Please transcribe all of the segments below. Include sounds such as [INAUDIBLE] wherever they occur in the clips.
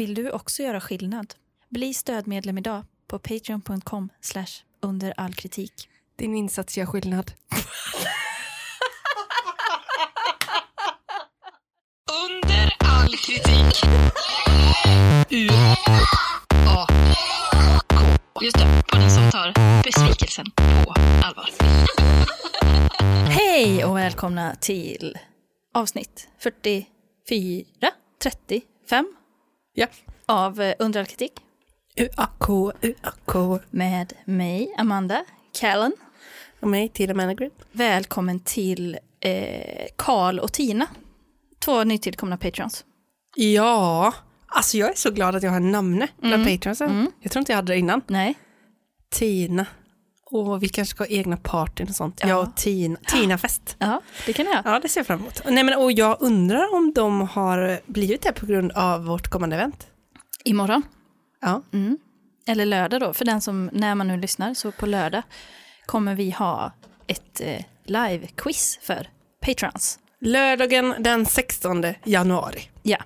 Vill du också göra skillnad? Bli stödmedlem idag på patreon.com under all kritik. Din insats gör skillnad. Under all kritik. U A K. Just det, podden som tar besvikelsen på allvar. Hej och välkomna till avsnitt 44, 35 Ja. av eh, Under all kritik UAK, UAK. med mig, Amanda Callen. Och mig, Tina Managrid. Välkommen till eh, Karl och Tina, två nytillkomna patrons. Ja, alltså jag är så glad att jag har namne bland patronsen. Jag tror inte jag hade det innan. Nej, Tina. Och vi kanske ska ha egna partyn och sånt. Ja. Jag och Tina. Tina-fest. ja, det kan jag. Ja, det ser jag fram emot. Nej, men, och jag undrar om de har blivit det på grund av vårt kommande event. Imorgon. Ja. Mm. Eller lördag då, för den som, när man nu lyssnar, så på lördag kommer vi ha ett eh, live-quiz för patrons. Lördagen den 16 januari. Ja,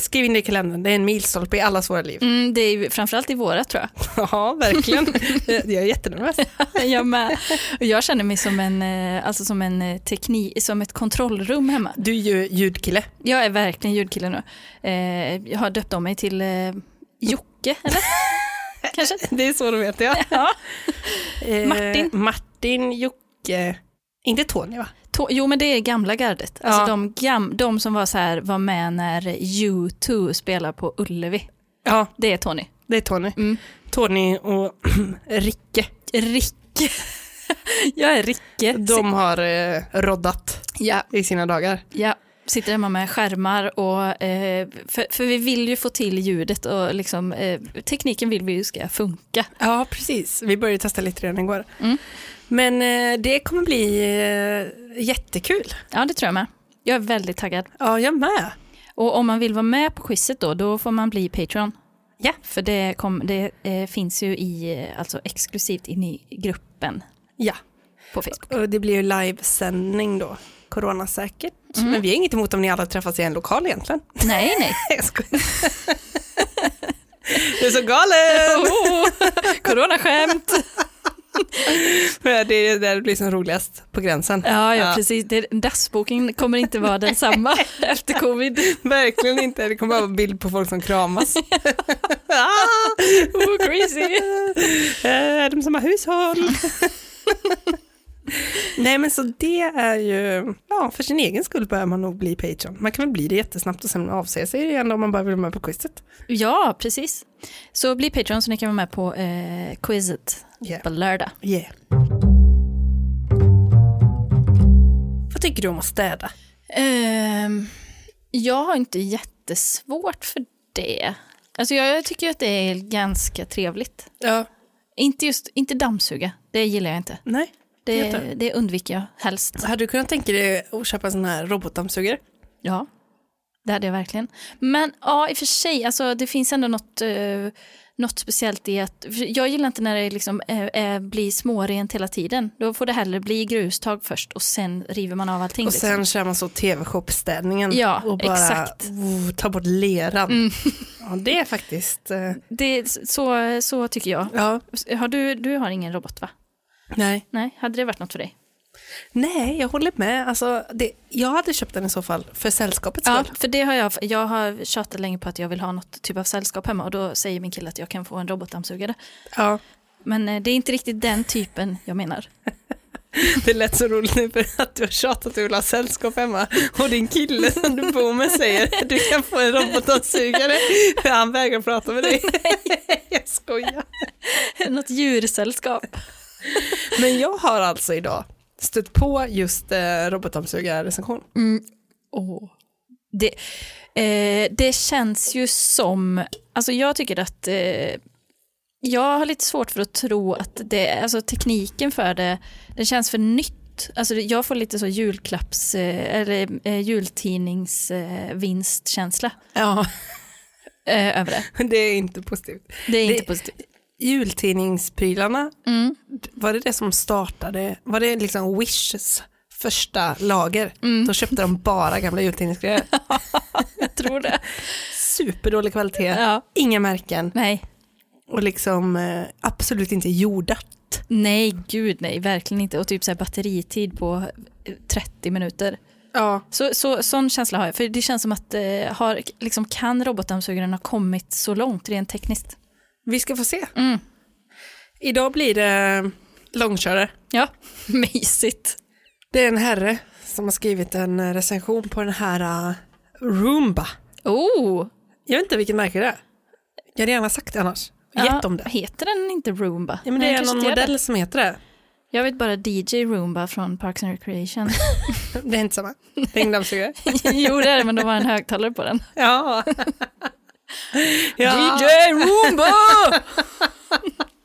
Skriv in det i kalendern, det är en milstolpe i allas våra liv. mm, det är framförallt i våra tror jag. [LAUGHS] Ja, verkligen. jag är jättenervös. [LAUGHS] jag med. Jag känner mig som en, eh, alltså som en eh, teknik, som ett kontrollrum hemma. Du är ju ljudkille. Jag är verkligen ljudkille nu. Eh, jag har döpt om mig till Jocke, eller? [LAUGHS] Kanske? Det är så de heter ja. Ja. Martin. Martin, Jocke, inte Tony va? To- jo, men det är gamla gardet. Alltså Ja. de, gam- de som var, så här, var med när U2 spelade på Ullevi. Ja, Det är Tony. det är Tony. Mm. Tony och [CLEARS THROAT] Ricke, Ricke. [LAUGHS] jag är Ricke. de har eh, roddat Ja, i sina dagar. ja. Sitter hemma med skärmar och eh, för, för vi vill ju få till ljudet och liksom, eh, tekniken vill vi ju ska funka. Ja, precis. Vi började testa lite redan igår. Mm. Men eh, det kommer bli eh, jättekul. Ja, det tror jag med. Jag är väldigt taggad. Ja, jag med. Och om man vill vara med på quizet då, då får man bli Patreon. Ja. För det, kom, det eh, finns ju i, alltså exklusivt in i gruppen Ja, på Facebook. och det blir ju livesändning då. Coronasäkert. Mm. Men vi har inget emot om ni alla träffas i en lokal egentligen. Nej, nej. [LAUGHS] Jag skojar. Du är så galen! [LAUGHS] Oh, [LAUGHS] coronaskämt! Det är där det blir som roligast, på gränsen. Ja, ja, Ja. precis. Det, dagsboken kommer inte vara densamma [LAUGHS] efter covid. Verkligen inte, det kommer bara vara bild på folk som kramas. [LAUGHS] ah, Oh, crazy. [LAUGHS] eh, de som har hushåll. [LAUGHS] Nej men så det är ju, ja för sin egen skull bör man nog bli Patreon. Man kan väl bli det jättesnabbt och sen avsäga sig igen om man bara vill vara med på quizet. Ja, precis. Så bli Patreon så ni kan vara med på eh, quizet Yeah. på lördag. yeah. Vad tycker du om att städa? Ehm, jag har inte jättesvårt för det. Alltså jag, jag tycker att det är ganska trevligt. Ja. Inte just, inte dammsuga, det gillar jag inte. Nej. Det, det undviker jag helst. Hade du kunnat tänka dig att köpa en sån här robotdammsugare? Ja, det hade jag verkligen. Men ja, i och för sig, alltså, det finns ändå något, eh, något speciellt i att... Jag gillar inte när det liksom, eh, eh, blir smårent hela tiden. Då får det hellre bli grustag först och sen river man av allting. Och sen kör man så tv-shopstädningen Ja, och bara exakt. oh, ta bort leran. Mm. [LAUGHS] Ja, det är faktiskt, eh, det, så, så tycker jag. ja, Har du, du har ingen robot va? Nej. Nej, hade det varit något för dig? Nej, jag håller med. Alltså, det, jag hade köpt den i så fall för sällskapets Ja, skull. för det har jag, jag har tjatat länge på att jag vill ha något typ av sällskap hemma och då säger min kille att jag kan få en robotdammsugare. Ja, Men eh, det är inte riktigt den typen jag menar. [LAUGHS] det lät så roligt nu för att du har tjatat att du vill ha sällskap hemma och din kille som du bor med säger att du kan få en robotdammsugare för han vägrar prata med dig. [LAUGHS] [LAUGHS] jag skojar. något djursällskap. Men jag har alltså idag stött på just eh, robotdammsugarrecension. Åh. Det, eh, det känns ju som, alltså jag tycker att eh, jag har lite svårt för att tro att det, alltså tekniken för det, det känns för nytt. Alltså det- jag får lite så julklapps, eh, eller eh, jultidningsvinstkänsla Ja, eh, över det. [LAUGHS] det är inte positivt. Det är Det- inte positivt. Jultidningsprylarna, Mm. var det det som startade, var det liksom Wishes första lager? Då köpte de bara gamla jultidningsgrejer. [LAUGHS] Jag tror det. superdålig kvalitet, Ja. inga märken Nej. och liksom eh, absolut inte jordat. Nej, gud nej, verkligen inte. Och typ så batteritid på eh, 30 minuter. Ja. Så, så, sån känsla har jag, för det känns som att eh, har, liksom, kan robotdammsugaren ha kommit så långt rent tekniskt? Vi ska få se. Mm. Idag blir det långkörare. Ja, [LAUGHS] mysigt. Det är en herre som har skrivit en recension på den här uh, Roomba. Oh! Jag vet inte vilken märke det är. Jag hade gärna sagt det annars. Gett om det. Heter den inte Roomba? Ja, men det Nej, är någon modell det. som heter det. Jag vet bara DJ Roomba från Parks and Recreation. [LAUGHS] Det är inte samma. Det är ingen dammsugare. [LAUGHS] jo, det är det, men de har en högtalare på den. Ja. [LAUGHS] ja. DJ Roomba! [LAUGHS]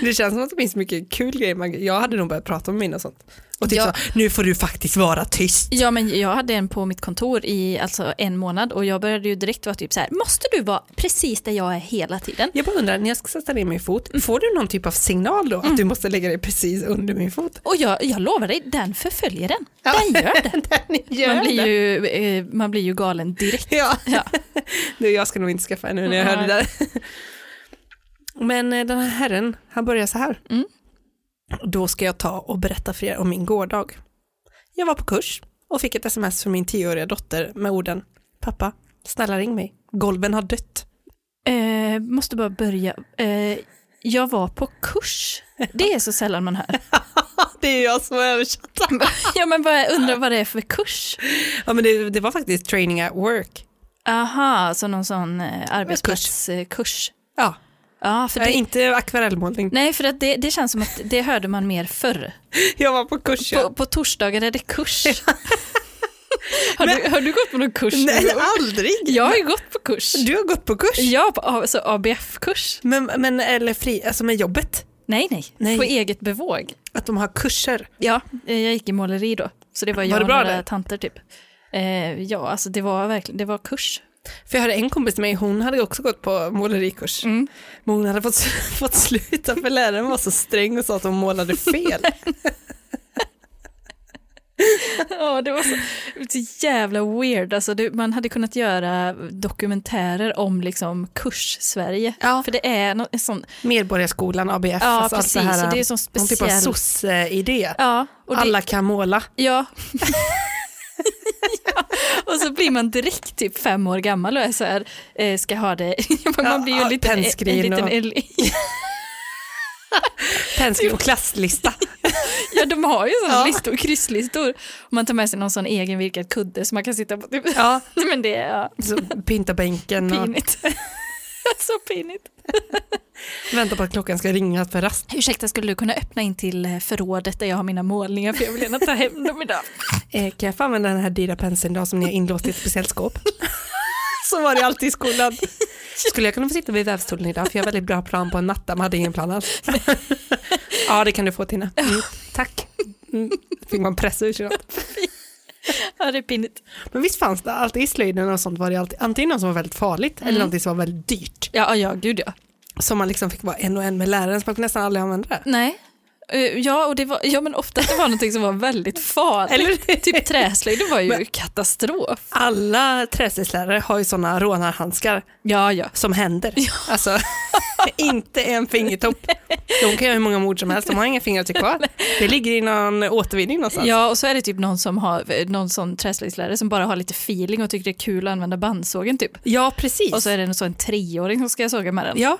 Det känns som att det finns mycket kul grejer. man- Jag hade nog börjat prata med mina och sånt. Och typ Ja. så, nu får du faktiskt vara tyst. Ja, men jag hade en på mitt kontor i alltså en månad och jag började ju direkt vara typ så här, måste du vara precis där jag är hela tiden? Jag bara undrar, när jag ska sätta ner min fot, får du någon typ av signal då? Att du måste lägga dig precis under min fot? Och jag, jag lovar dig, den förföljer den. Ja. Den gör [LAUGHS] det. Den gör Man blir, ju, eh, man blir ju galen direkt. Ja. Ja. [LAUGHS] Du, jag ska nog inte skaffa en nu när jag hör det där. Men eh, den här herren, han börjar så här. Mm. Då ska jag ta och berätta för er om min gårdag. Jag var på kurs och fick ett sms från min tioåriga dotter med orden Pappa, snälla ring mig. Golven har dött. Eh, måste bara börja. Eh, jag var på kurs. Det är så sällan man hör. [LAUGHS] Det är jag som har översatt. [LAUGHS] ja, men bara undrar vad det är för kurs. Ja, men det, det var faktiskt training at work. Aha, så någon sån eh, arbetsplatskurs. Ja, Ja, för det... inte akvarellmålning. nej, för att det, det känns som att det hörde man mer förr. [LAUGHS] Jag var på kurs. ja. På, på torsdagar är det kurs. [LAUGHS] har, du, har du gått på någon kurs? Nej, aldrig. Jag har ju gått på kurs. Du har gått på kurs. Ja, på alltså ABF-kurs. Men, men eller fri, alltså med jobbet. Nej, nej, Nej. På eget bevåg. Att de har kurser. Ja, eh, jag gick i måleri då. Så det var jag Var det och några där? tanter typ. Eh, ja, alltså det var verkligen, det var kurs. För jag hade en kompis med mig, hon hade också gått på målerikurs. Mm. Men hon hade fått, [LAUGHS] fått sluta för läraren var så sträng och sa att hon målade fel. [LAUGHS] Ja, det var så, så jävla weird. Alltså det, man hade kunnat göra dokumentärer om liksom kurs-Sverige. Ja. För det är något, en sån, Medborgarskolan, ABF, ja alltså precis, allt det här. det är sån någon typ av speciell... sosse-idé. ja, det, Alla kan måla. Ja. [LAUGHS] [LAUGHS] ja. Och så blir man direkt typ fem år gammal och är så här, eh, ska ha det. [LAUGHS] man Ja, blir ju en liten, en, liten och- [LAUGHS] Pennskriv och klasslista. Ja, de har ju sådana Ja. listor, krysslistor. Och man tar med sig någon sån egen virkad kudde som man kan sitta på. Typ. Ja, Men det är ja, så pynta bänken och pinigt. [LAUGHS] så pinigt. [LAUGHS] vänta på att klockan ska ringa för rast. Ursäkta, skulle du kunna öppna in till eh, förrådet där jag har mina målningar för jag vill gärna ta hem dem idag. [LAUGHS] Eh, kan jag få använda den här dyra penseln idag som ni har inlåst i ett speciellt skåp? Så var det alltid i skolan. Skulle jag kunna få sitta vid vävstolen idag för jag har väldigt bra plan på en matta men hade ingen plan alls. Ja det kan du få Tina. Mm, tack. Mm, fick man pressa ur sig något. Ja, det är pinigt. Men visst fanns det alltid i slöjden och sånt var det alltid antingen något som var väldigt farligt eller något som var väldigt dyrt. Ja, ja, gud ja. Som man liksom fick vara en och en med läraren så man kunde nästan aldrig använda det. Nej. Eh, Ja, och det var, ja, men ofta det var någonting som var väldigt farligt. Typ träslöjd, det var ju katastrof. Alla träslöjdslärare har ju sådana rånarhandskar Ja, ja. som händer. Alltså, [LAUGHS] inte en fingertopp. De kan göra hur många mord som helst, de har inga fingeravtryck kvar. Det ligger i någon återvinning någonstans. Ja, och så är det typ någon som har, någon sån träslöjdslärare som bara har lite feeling och tycker det är kul att använda bandsågen typ. Ja, precis. Och så är det en sån treåring som ska såga med den. ja,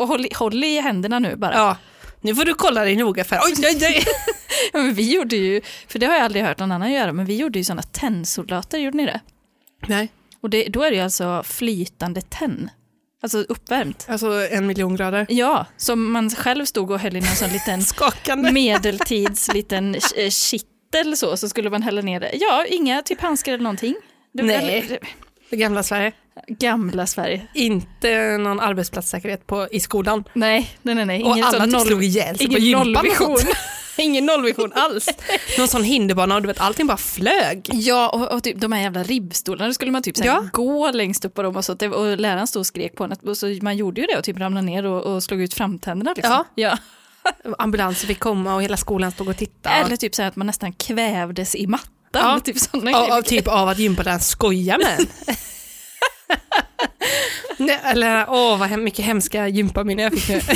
Och håll, håll i händerna nu bara. ja, nu får du kolla dig noga för oj, oj, oj. Ja, [LAUGHS] men vi gjorde ju, för det har jag aldrig hört någon annan göra, men vi gjorde ju sådana tennsoldater, gjorde ni det? Nej, Och det, då är det ju alltså flytande tenn, alltså uppvärmt. alltså en miljon grader. Ja, som man själv stod och höll i någon sån liten [LAUGHS] Skakande. medeltids liten [LAUGHS] eh, kittel så, så skulle man hälla ner det. Ja, inga typ handskar eller någonting. Nej. eller- Det gamla Sverige. Gamla Sverige. Inte någon arbetsplatssäkerhet på, i skolan. Nej, nej, nej. nej. Och Ingen alla sån typ noll, slog ihjäl sig på gympan. och. [LAUGHS] Ingen nollvision alls. Någon sån hinderbana och du vet allting bara flög. Ja, och, och typ de här jävla ribbstolarna, då skulle man typ Ja. gå längst upp på dem och så. Och läraren stod och skrek på en. Och så man gjorde ju det och typ ramlade ner och, och slog ut framtänderna. Liksom. Ja. ja. Ambulanser fick komma och hela skolan stod och tittade. Eller typ så här att man nästan kvävdes i mattan. Ja. Typ såna Av, grejer. av, typ av att gympaläraren skojar med. [LAUGHS] Nej, eller åh vad mycket hemska gympaminnen jag fick nu.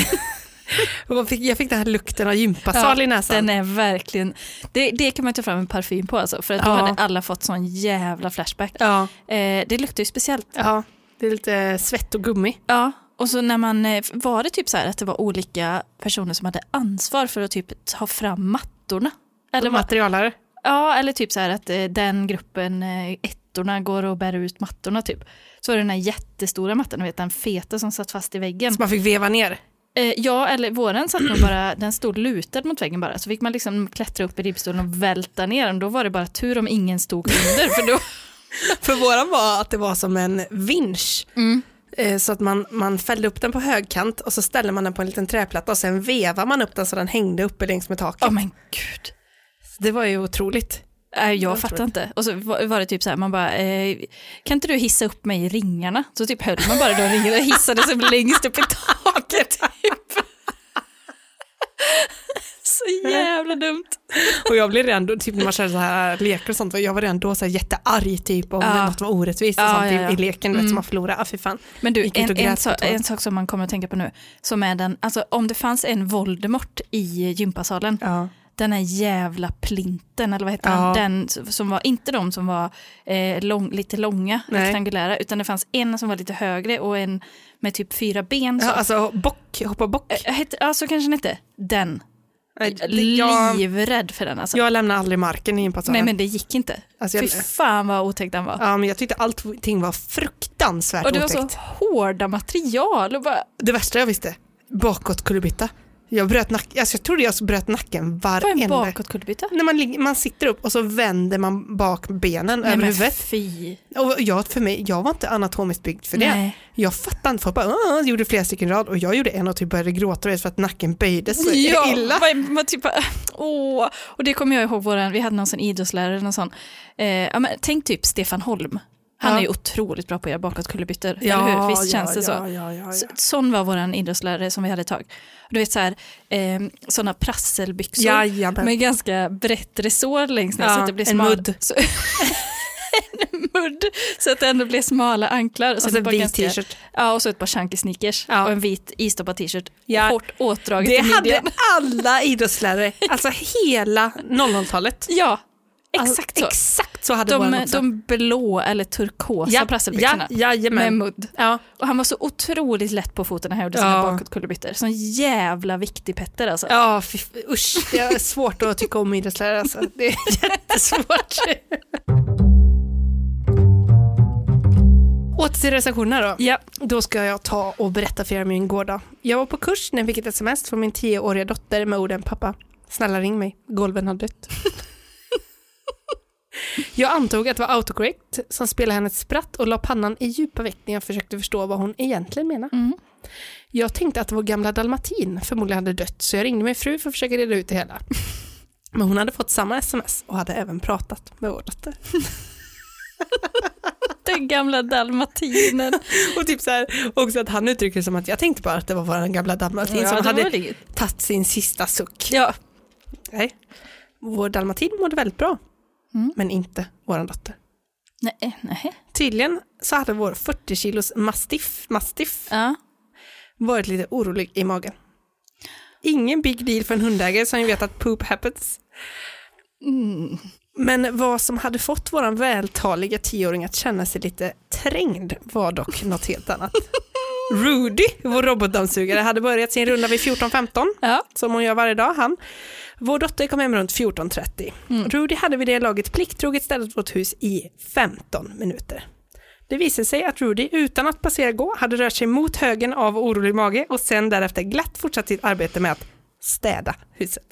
[LAUGHS] jag, fick, jag fick den här lukten av gympasal i näsan. Den är verkligen, det, det kan man ta fram en parfym på alltså, för att då Ja. hade alla fått sån jävla flashback. Ja, Eh, det luktar ju speciellt. ja, det är lite svett och gummi. Ja, och så när man, eh, var det typ så här att det var olika personer som hade ansvar för att typ ta fram mattorna? Eller, Materialare. Ja, eller typ så här att eh, den gruppen eh, ettorna går och bär ut mattorna typ. Så var det den här jättestora mattan, vet den feta som satt fast i väggen. Så man fick veva ner. Eh, ja, eller våren satt man bara, den stod lutad mot väggen bara, så fick man liksom klättra upp i ribbstolen och välta ner den. Då var det bara tur om ingen stod under, för då... [LAUGHS] För våran var att det var som en vinsch. Eh, Så att man, man fällde upp den på högkant och så ställde man den på en liten träplatta och sen vevar man upp den så den hängde uppe längs med taket. Åh men gud. Det var ju otroligt. Nej, jag fattar inte. Och så var det typ så här, man bara, eh, kan inte du hissa upp mig i ringarna? Så typ höll man bara då ringarna och hissade sig längst upp i taket. Typ. [LAUGHS] Så jävla dumt. Och jag blev redan typ när man körde så här lekar och sånt, jag var redan då så här jättearg typ om Ja. något var orättvist och Ja, sånt i- ja, ja. i leken, du vet, Mm. som man förlorade. Ah, fy fan. Men du, en, en, totalt. en sak som man kommer att tänka på nu, som är den, alltså om det fanns en Voldemort i gympasalen, Ja. Den här jävla plinten, eller vad heter Ja. han, den som var, inte de som var eh, lång, lite långa, Nej. rektangulära, utan det fanns en som var lite högre och en med typ fyra ben. Så. Ja, alltså bock, hoppa bock. Eh, hette- Ja, så kanske den hette. Den. Det- jag, Livrädd för den alltså. jag lämnar aldrig marken i gympasalen. Nej men det gick inte. Alltså, Fy jag, fan vad otäck den var. ja, men jag tyckte allting var fruktansvärt och det var otäckt. så hårda material och bara, Det värsta jag visste, bakåt kullerbytta. Jag bröt nacken, alltså jag trodde jag bröt nacken vad är en varenda... bakåtkullerbytta? När man, man sitter upp och så vänder man bak benen Nej över men huvudet. fy. Och jag, för mig, jag var inte anatomiskt byggd för det. Nej. Jag fattade inte, folk bara "Åh", gjorde flera stycken rad och jag gjorde en och typ började gråta för att nacken böjdes så Ja, illa. vad- man typ, [LAUGHS] åh. Och det kommer jag ihåg, våran, vi hade någon sån idrottslärare, någon sån. Eh, ja, men, tänk typ Stefan Holm. Han Ja. är ju otroligt bra på att göra bakåtkullerbyttor, eller hur? Visst känns det så? Ja, ja, ja, Så- ja. Sån var våran idrottslärare som vi hade ett tag. Och Du vet så här, eh, sådana prasselbyxor Jajamän. med ganska brett resår längst ner Ja, så att det blir en smal- mudd. Så, [LAUGHS] en mudd, så att det ändå blir smala anklar. Och Och sen så par vit t-shirt. Ja, och så ett par chunky sneakers Ja. och en vit istoppad t-shirt. Ja. Hårt åtdraget Det i hade alla idrottslärare, alltså hela 00-talet. Ja, exakt så. Exakt så hade De, också. de blå eller turkosa ja, prasselbyxorna ja, med mudd. Ja. Och han var så otroligt lätt på foten när han gjorde sina Ja. bakåtkullerbyttor. Sån jävla viktig Petter alltså. Ja, fy, usch, det är svårt att tycka om idrottslärare alltså. Det är [LAUGHS] jättesvårt. Åter till recensionerna då. Ja. Då ska jag ta och berätta för er om min gårdag. Jag var på kurs när jag fick ett sms från min tioåriga dotter med orden pappa, snälla ring mig, golven har dött. [LAUGHS] jag antog att det var autocorrect som spelade henne ett spratt och la pannan i djupa veck när jag försökte förstå vad hon egentligen menade. Mm. Jag tänkte att vår gamla dalmatin förmodligen hade dött så jag ringde min fru för att försöka reda ut det hela. [LAUGHS] Men hon hade fått samma sms och hade även pratat med vår dotter. [LAUGHS] Den gamla dalmatinen. [LAUGHS] Och typ så här, också att han uttrycker det som att jag tänkte bara att det var vår gamla dalmatin Ja, som hade tagit sin sista suck. Ja. Nej. Vår dalmatin mådde väldigt bra, Mm. men inte vår dotter. Nej, nej. Tydligen så hade vår 40 kilos mastiff, mastiff Ja. varit lite orolig i magen. Ingen big deal för en hundägare som vet att poop happens. Mm. Men vad som hade fått våran vältaliga tioåring att känna sig lite trängd var dock något helt annat. [LAUGHS] Rudy, vår robotdammsugare, hade börjat sin runda vid 14.15, Ja. som hon gör varje dag, han. Vår dotter kom hem runt 14.30. Mm. Rudy hade vid det laget plikttroget städat vårt hus i 15 minuter. Det visade sig att Rudy utan att passera gå hade rört sig mot högen av orolig mage och sen därefter glatt fortsatt sitt arbete med att städa huset.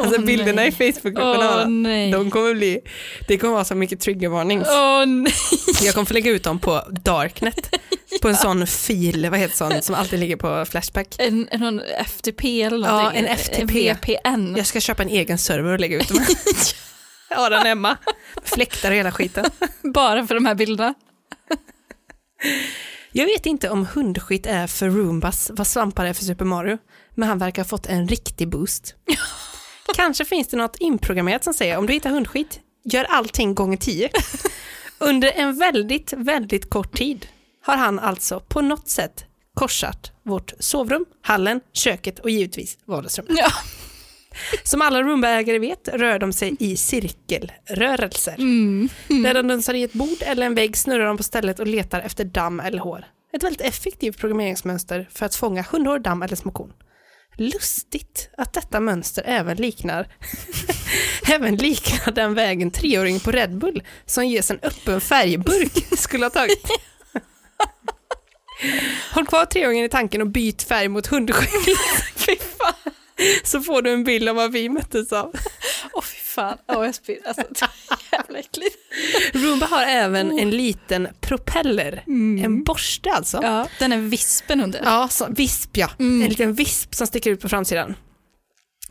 alltså Åh, bilderna nej. i Facebookgruppen Åh, oh, de kommer bli, det kommer vara så mycket triggervarnings. Nej. Jag kommer få lägga ut dem på Darknet, [LAUGHS] på en sån fil, vad heter sån, som alltid ligger på Flashback. En, en, FTP eller Ja, någonting. en FTP. VPN. Jag ska köpa en egen server och lägga ut dem. [LAUGHS] Har den hemma, fläktar hela skiten. [LAUGHS] Bara för de här bilderna. Jag vet inte om hundskit är för Roombas vad svampar är för Super Mario, men han verkar ha fått en riktig boost. [LAUGHS] Kanske finns det något inprogrammerat som säger om du hittar hundskit, gör allting gånger tio. Under en väldigt, väldigt kort tid har han alltså på något sätt korsat vårt sovrum, hallen, köket och givetvis vardagsrummet. Ja. Som alla rumbaägare vet rör de sig i cirkelrörelser. Mm. Där de dunsar i ett bord eller en vägg snurrar de på stället och letar efter damm eller hår. Ett väldigt effektivt programmeringsmönster för att fånga hundhår, damm eller små korn. Lustigt att detta mönster även liknar [LAUGHS] även liknar den vägen treåring på Red Bull som ges en öppen färgburk skulle ha tagit. [LAUGHS] [LAUGHS] Håll kvar treåringen i tanken och byt färg mot. [LAUGHS] Fy fan. Så får du en bild av vad vi möttes av. Åh fy fan, spyr. Alltså, det är jävla äckligt. Roomba har även en liten propeller, en borste alltså. Ja, Ja, den är vispen under. så, visp ja. En liten visp som sticker ut på framsidan.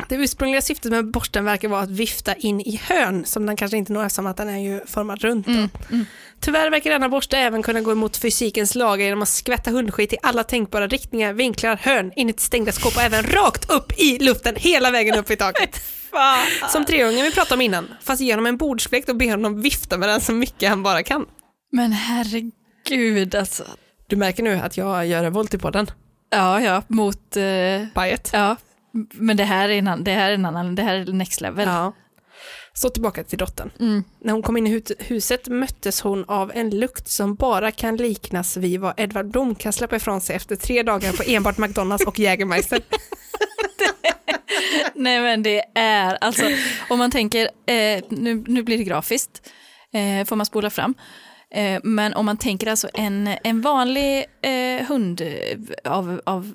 Det ursprungliga syftet med borsten verkar vara att vifta in i hörn som den kanske inte når eftersom att den är ju formad runt. då. Tyvärr verkar denna borste även kunna gå emot fysikens lagar genom att skvätta hundskit i alla tänkbara riktningar, vinklar, hörn, in i ett stängda skåp och även rakt upp i luften hela vägen upp i taket. [LAUGHS] Som treåringen vi pratade om innan, fast genom en bordsfläkt och ber honom vifta med den så mycket han bara kan. Men herregud alltså. Du märker nu att jag gör revolt i podden. Ja, ja, mot... eh, Bajet. ja, men det här är en annan, det här är en annan, det här är next level. Ja. Så tillbaka till dottern. Mm. När hon kom in i hu- huset möttes hon av en lukt som bara kan liknas vid vad Edvard Blom kan släppa ifrån sig efter tre dagar på enbart McDonalds och Jägermeister. [LAUGHS] Nej men det är, alltså om man tänker, eh, nu, nu blir det grafiskt, eh, får man spola fram. Eh, men om man tänker alltså en, en vanlig eh, hund av, av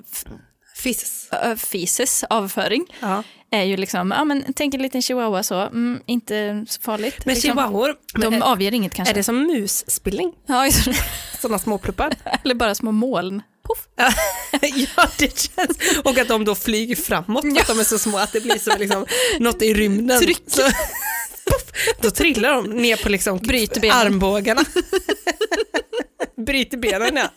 Ö, fises avföring Ja. är ju liksom, ja men tänk en liten chihuahua så, mm, inte så farligt. Men liksom. chihuahuor, De är, avger inget kanske. är det som musspilling? Ja. Sådana små pluppar? [LAUGHS] eller bara små moln. Puff. [LAUGHS] ja, det känns. Och att de då flyger framåt för att de är så små att det blir som liksom något i rymden. Tryck. Så, [LAUGHS] puff, då trillar de ner på liksom armbågarna. Bryter benen [LAUGHS]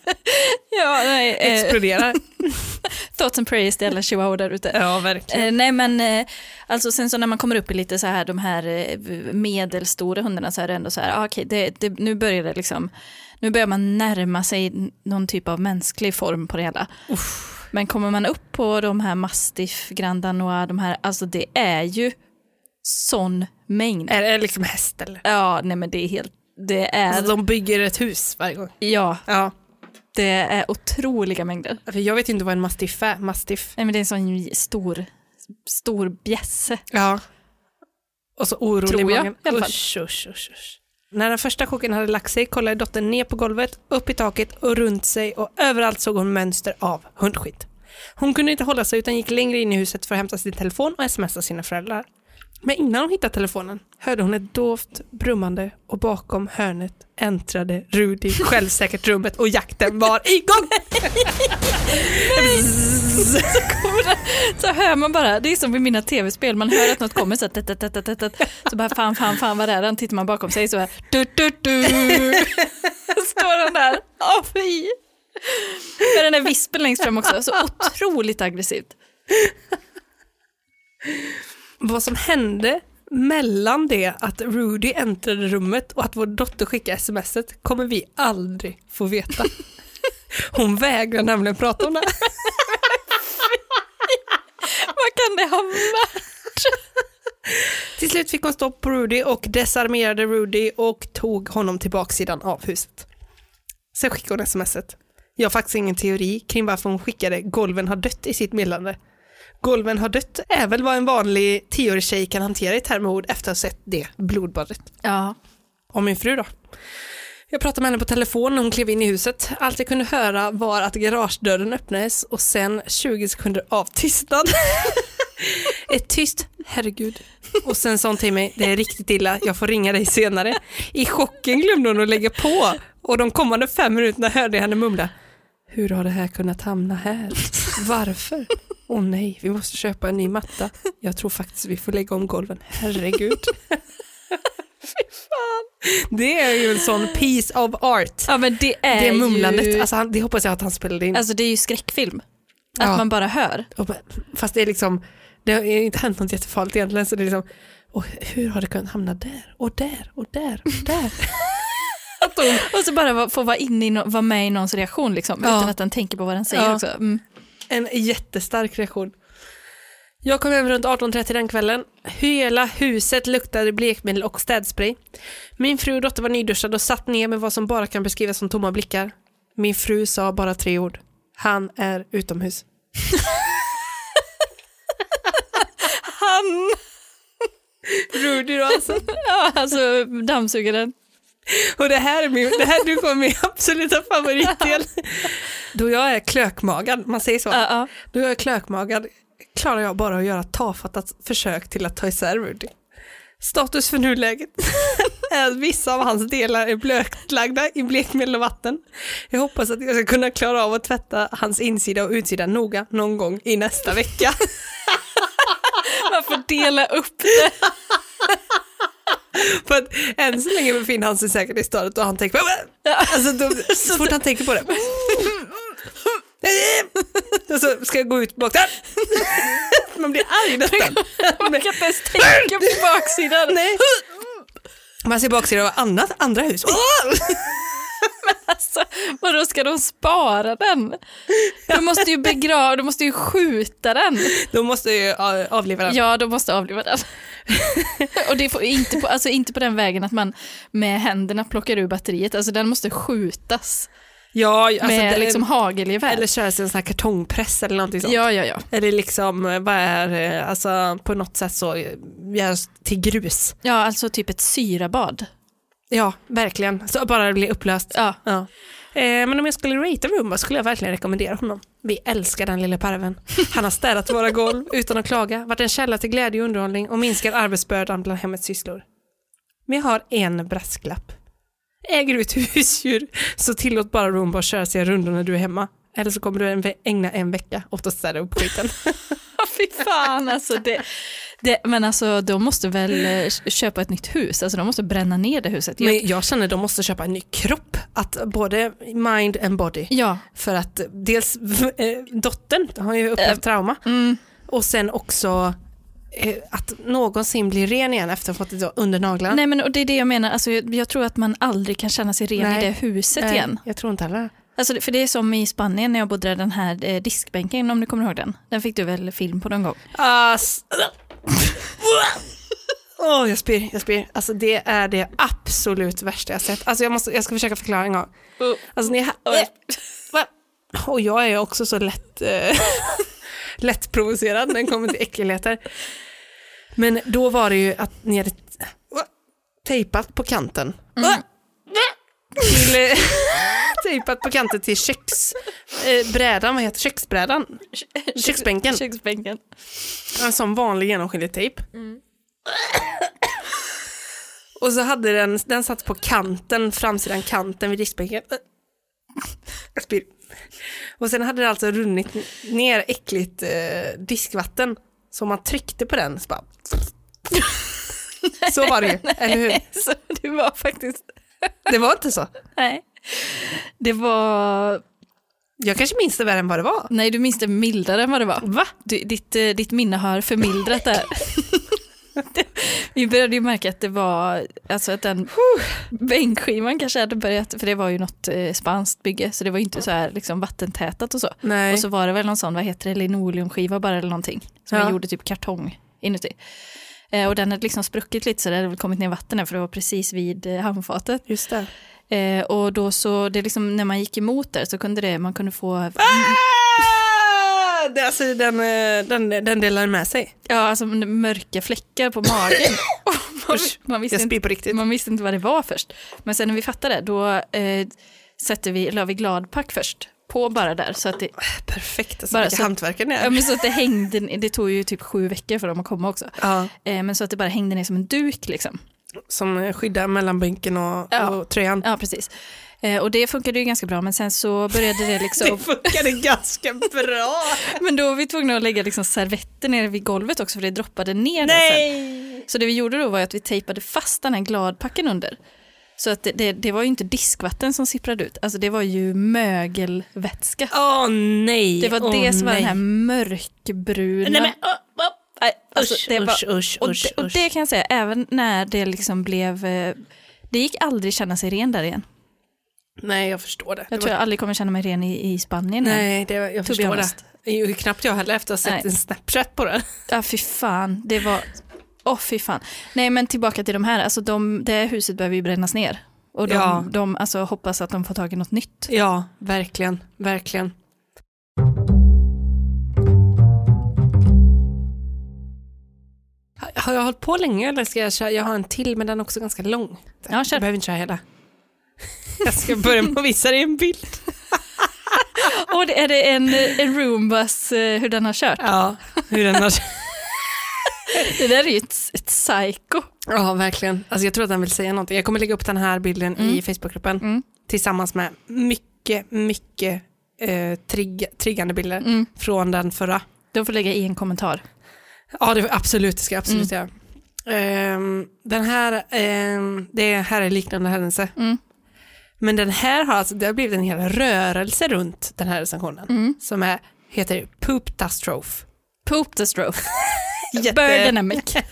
ja, nej, eh, exploderar. [LAUGHS] thoughts and prayers till alla chihuahua där ute. Ja, verkligen. Eh, nej men eh, alltså sen så när man kommer upp i lite så här de här medelstora hundarna så är det ändå så här, ah, okej det, det, nu börjar det liksom, nu börjar man närma sig någon typ av mänsklig form på det hela. Men kommer man upp på de här mastiff, grand danois, de här, alltså det är ju sån mängd. Är det liksom häst eller? Ja, nej men det är helt, det är, Alltså de bygger ett hus varje gång. ja, Ja, det är otroliga mängder. för jag vet inte vad en mastiff är. Mastiff. Nej men det är en sån stor, stor bjässe. Ja. Och så orolig Tror jag, i alla fall. Usch, usch, usch, usch. När den första chocken hade lagt sig kollade dottern ner på golvet, upp i taket och runt sig och överallt såg hon mönster av hundskit. Hon kunde inte hålla sig utan gick längre in i huset för att hämta sin telefon och smsa sina föräldrar. Men innan hon hittade telefonen hörde hon ett dovt brummande och bakom hörnet äntrade Rudi självsäkert rummet och jakten var igång! [LAUGHS] Så hör man bara, det är som vid mina tv-spel, man hör att något kommer så, så bara fan, fan, fan, vad är den? Tittar man bakom sig så här, du, du, du. [LAUGHS] Står den där, åh fy. Med den där vispen längst fram också, så otroligt aggressivt. Vad som hände mellan det att Rudy äntrade rummet och att vår dotter skickade smset kommer vi aldrig få veta. [LAUGHS] Hon vägrar nämligen prata om det. [LAUGHS] Vad kan det ha varit? Till slut fick hon stopp på Rudy och desarmerade Rudy och tog honom till baksidan av huset. Sen skickade hon smset. Jag har faktiskt ingen teori kring varför hon skickade golven har dött i sitt meddelande. Golven har dött är väl vad en vanlig tioårig tjej kan hantera i termord efter att ha sett det blodbadet. Ja, Och min fru då? Jag pratade med henne på telefon när hon klev in i huset. Allt jag kunde höra var att garagedörren öppnades och sen 20 sekunder av tystnad. [LAUGHS] Ett tyst herregud. Och sen sa hon till mig, det är riktigt illa, jag får ringa dig senare. I chocken glömde hon att lägga på och de kommande fem minuterna hörde jag henne mumla. Hur har det här kunnat hamna här? Varför? Åh nej, vi måste köpa en ny matta. Jag tror faktiskt vi får lägga om golven. Herregud. [LAUGHS] Det är ju en sån piece of art. ja men det är Det mumlandet, ju, alltså han, det hoppas jag att han spelade in. alltså det är ju skräckfilm. Att Ja. man bara hör. Fast det är liksom, det har inte hänt något jättefarligt egentligen så det är liksom, och hur har det kunnat hamna där och där och där och där? [LAUGHS] Och så bara få vara, inne i no- vara med i någons reaktion liksom, Ja. utan att den tänker på vad den säger Ja. också. Mm. En jättestark reaktion. Jag kom hem runt 18.30 den kvällen. Hela huset luktade blekmedel och städspray. Min fru och dotter var nyduschade och satt ner med vad som bara kan beskrivas som tomma blickar. Min fru sa bara tre ord. Han är utomhus. Han! Rudy då alltså. Ja, alltså dammsugaren. [LAUGHS] Och det här är min, det här, du kommer min absoluta favoritdel. [LAUGHS] Då jag är klökmagad, man säger så. Ja, ja. Då jag är klökmagad klarar jag bara att göra tafatta försök till att ta isär Rudy. Status för nuläget [LAUGHS] är att vissa av hans delar är blötlagda i blekmedel och vatten. Jag hoppas att jag ska kunna klara av att tvätta hans insida och utsida noga någon gång i nästa vecka. Man får dela upp det. [LAUGHS] För att än så länge befinner han sig säkert i stadiet och han tänker alltså då, [LAUGHS] så fort han tänker på det. Och [LAUGHS] så ska jag gå ut bak där. Man blir arg nästan. Man kan inte ens tänka på baksidan. Nej. Man ser baksidan av annat, andra hus. Alltså, vadå, ska de spara den? Du måste ju begrava, du måste ju skjuta den. Då måste ju avliva den. Ja, de måste avliva den. [LAUGHS] Och det får inte på, alltså inte på den vägen att man med händerna plockar ur batteriet, alltså den måste skjutas Ja, alltså, med det, liksom hagelgevär. eller köras i en sån här kartongpress eller någonting sånt. ja, ja, ja. Eller liksom, eh, vad är, eh, alltså på något sätt så eh, görs till grus. Ja, alltså typ ett syrabad. Ja, verkligen. Så bara det blir upplöst. Ja. Ja. Eh, men om jag skulle rate Roomba skulle jag verkligen rekommendera honom. Vi älskar den lilla parven. Han har städat våra golv utan att klaga, varit en källa till glädje och underhållning och minskar arbetsbördan bland hemmets sysslor. Men jag har en brasklapp. Äger du ett husdjur så tillåt bara Roomba att köra sig rundor när du är hemma. Eller så kommer du ägna en vecka åt att städa upp skiten. [LAUGHS] Fy fan alltså. Det, det, men alltså de måste väl eh, köpa ett nytt hus, alltså de måste bränna ner det huset. Men jag känner att de måste köpa en ny kropp, att både mind and body. ja, För att dels [LAUGHS] eh, dottern har ju upplevt trauma mm, och sen också eh, att någonsin bli ren igen efter att ha fått det under naglarna. nej men och det är det jag menar, alltså, jag, jag tror att man aldrig kan känna sig ren Nej. i det huset Nej, igen. Jag tror inte heller. Alltså, för det är som i Spanien när jag bodde där, den här eh, diskbänken, om du kommer ihåg den. Den fick du väl film på någon gång? Ah, Åh, jag spyr, jag spyr. Alltså det är det absolut värsta jag sett. Alltså jag, måste, jag ska försöka förklara en gång. Alltså ni Oj. Va? Och jag är också så lätt, eh, [LAUGHS] lätt provocerad när det kommer till äckelheter. Men då var det ju att ni hade tejpat på kanten. Till, eh, tejpat på kanten till köksbrädan, eh, vad heter köksbrädan? Köksbänken. Köksbänken. En sån vanlig genomskinlig tejp. Och så hade den, den satt på kanten, framsidan kanten vid diskbänken. Spyr. Och sen hade det alltså runnit ner äckligt eh, diskvatten. Så om man tryckte på den så bara... Så var det ju, eller hur? Så det var faktiskt, Det var inte så. nej. Det var, Jag kanske minns det värre än vad det var. nej du minns det mildare än vad det var. Va? Du, ditt, eh, ditt minne har förmildrat det här. [LAUGHS] Vi började ju märka att det var, alltså att den bänkskivan kanske hade börjat, för det var ju något eh, spanskt bygge, så det var ju inte så här liksom vattentätat och så. Nej. Och så var det väl någon sån, vad heter det, linoleumskiva bara eller någonting, som Ja. gjorde typ kartong inuti. Eh, och den hade liksom spruckit lite så det hade väl kommit ner vatten där för det var precis vid eh, handfatet. Just det. Eh, och då så, det liksom, när man gick emot där så kunde det, man kunde få, Ah! Det, alltså, den, eh, den, den delar med sig. ja alltså mörka fläckar på magen. [LAUGHS] Man, man, visste inte, på riktigt. man visste inte vad det var först. Men sen när vi fattade, då eh, sätter vi, la vi gladpack först på bara där så att det, Perfekt, alltså, Bara vilka hantverkare ni ja, är. men så att det hängde, det tog ju typ sju veckor för dem att komma också. Ja, Eh, men så att det bara hängde ner som en duk liksom. Som skyddar mellan bänken och, Ja. och tröjan. Ja, precis. Eh, och det funkade ju ganska bra, men sen så började det liksom, [LAUGHS] funkade ganska bra. [LAUGHS] men då var vi tvungna att lägga liksom servetter nere vid golvet också för det droppade ner. Nej! Så det vi gjorde då var att vi tejpade fast den här gladpacken under. Så att det, det, det var ju inte diskvatten som sipprade ut, alltså det var ju mögelvätska. Åh nej! Det var Åh, det som var nej. den här mörkbruna. Nej men åh. Nej, alltså, Usch, det var, usch, usch, och, usch, det, och det kan jag säga, även när det liksom blev, eh, det gick aldrig känna sig ren där igen. Nej, jag förstår det. Jag det tror var... jag aldrig kommer känna mig ren i, i Spanien. Nej, det, jag förstår honest. det. Ju knappt jag heller efter att ha sett Nej. en Snapchat på det. Ja, fy fan. Det var... Åh, fy fan. Nej, men tillbaka till de här. Alltså, de, det huset behöver ju brännas ner. Och de, Ja. de alltså, hoppas att de får tag i något nytt. Ja, verkligen, verkligen. Har jag hållit på länge eller ska jag köra? Jag har en till men den är också ganska lång. Ja, kör. Jag behöver inte köra hela. [LAUGHS] Jag ska börja med att visa dig en bild. [LAUGHS] Och är det en, en Roombas, eh, hur den har kört. Ja, hur den har... [LAUGHS] Det där är ju ett, ett psycho. Ja, verkligen. Alltså jag tror att den vill säga någonting. Jag kommer lägga upp den här bilden i Facebookgruppen Mm. tillsammans med mycket, mycket eh, trigg, triggande bilder Mm. från den förra. De får lägga i en kommentar. Ja, det, absolut, det ska jag absolut göra. Ehm, den här, ehm, det här är liknande händelse. Mm. Men den här har alltså, det har blivit en hel rörelse runt den här recensionen Mm. som är, heter. Poop the stroke. [LAUGHS] Jätte- Birdemic. [LAUGHS]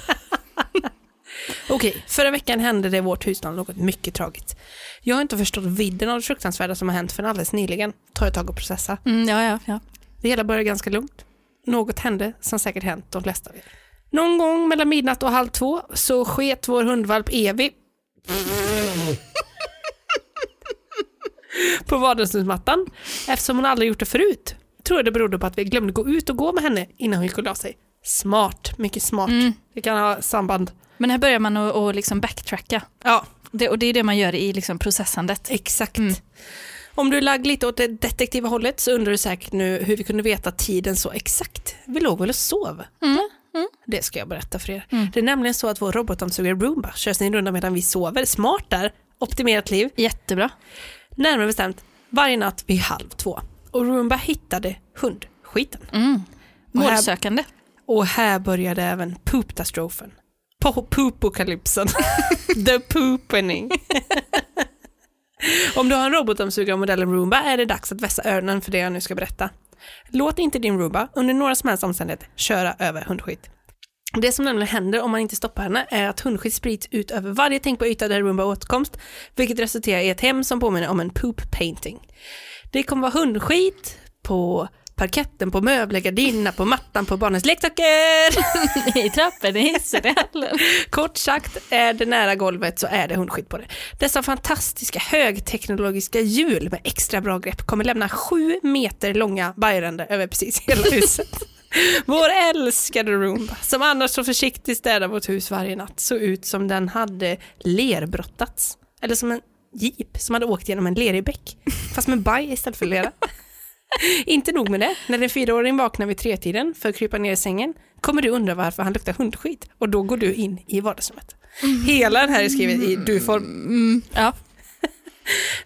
Okej, förra veckan hände det i vårt hushåll något mycket tragiskt. Jag har inte förstått vidden av det fruktansvärda som har hänt förrän alldeles nyligen. Tar ett tag att processa. Mm, ja, ja, ja. Det hela började ganska lugnt. Något hände som säkert hänt de flesta av er. Någon gång mellan midnatt och halv två så sket vår hundvalp Evi [LAUGHS] på vardagsrumsmattan eftersom hon aldrig gjort det förut. Tror jag det berodde på att vi glömde gå ut och gå med henne innan hon gick och la sig. Smart, mycket smart. Mm. Det kan ha samband. Men här börjar man att liksom backtracka. Ja, Det, och det är det man gör i liksom processandet. Exakt. Mm. Om du är lagd lite åt det detektiva hållet så undrar du säkert nu hur vi kunde veta tiden så exakt. Vi låg väl och sov? Mm. Mm. Det ska jag berätta för er. Mm. Det är nämligen så att vår robotdammsugare Roomba kör sin runda medan vi sover. Smart där, optimerat liv. Jättebra. Närmare bestämt varje natt vid halv två. Och Roomba hittade hundskiten. Mm. Och här- Målsökande. Och här började även pooptastrofen. Po- Poopokalypsen. [LAUGHS] The poopening. [LAUGHS] [LAUGHS] Om du har en robotdammsugare av modellen Roomba är det dags att vässa öronen för det jag nu ska berätta. Låt inte din Roomba under några som helst omständigheter köra över hundskit. Det som nämligen händer om man inte stoppar henne är att hundskit sprids ut över varje tänkbar yta där Roomba har åtkomst, vilket resulterar i ett hem som påminner om en poop painting. Det kommer vara hundskit på parketten, på möbler, gardinerna, på mattan, på barnens leksaker. [LAUGHS] I trappen, i hissen, i [LAUGHS] hallen. Kort sagt, är det nära golvet så är det hundskit på det. Dessa fantastiska högteknologiska hjul med extra bra grepp kommer lämna sju meter långa bajränder över precis hela huset. [LAUGHS] Vår älskade Roomba, som annars så försiktigt städar vårt hus varje natt, såg ut som den hade lerbrottats. Eller som en jeep som hade åkt genom en lerig bäck, fast med baj istället för lera. Inte nog med det, när den fyraåring vaknar vid tretiden för att krypa ner i sängen kommer du undra varför han luktar hundskit och då går du in i vardagsrummet. Hela den här är skriven i du-form. Mm. Ja.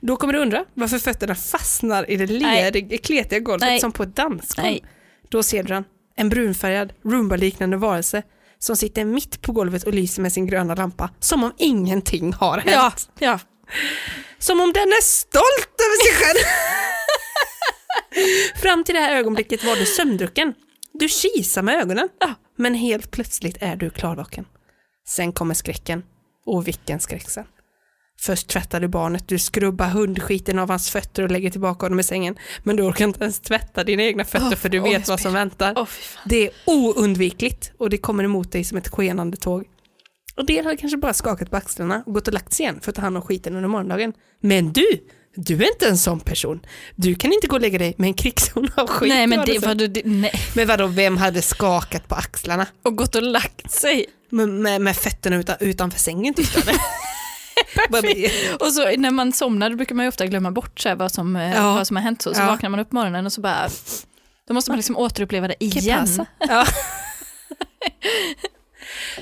Då kommer du undra varför fötterna fastnar i det leriga, kletiga golvet Nej. som på ett dansgolv. Då ser du den, en brunfärgad, Roomba-liknande varelse som sitter mitt på golvet och lyser med sin gröna lampa, som om ingenting har hänt. Ja, ja. Som om den är stolt över sig själv. [LAUGHS] Fram till det här ögonblicket var du sömndrucken. Du kisar med ögonen, Ja. men helt plötsligt är du klarvaken. Sen kommer skräcken. Och vilken skräck sen. Först tvättar du barnet, du skrubbar hundskiten av hans fötter och lägger tillbaka honom i sängen. Men du orkar inte ens tvätta dina egna fötter Åh, för du vet jag vad som väntar. Fan. Det är oundvikligt och det kommer emot dig som ett skenande tåg. Och del har kanske bara skakat på axlarna och gått och lagt sig igen för att ta hand om skiten under morgondagen. Men du, du är inte en sån person. Du kan inte gå och lägga dig med en krigszon av skit. Nej, men det du, det, nej. Men vadå, vem hade skakat på axlarna? Och gått och lagt sig. Med, med, med fötterna utan, utanför sängen eller? [LAUGHS] Bara- Och så när man somnar brukar man ju ofta glömma bort så här, vad, som, eh, Ja. vad som har hänt. Så, så Ja. vaknar man upp morgonen och så bara, då måste man liksom återuppleva det igen. [LAUGHS] Ja.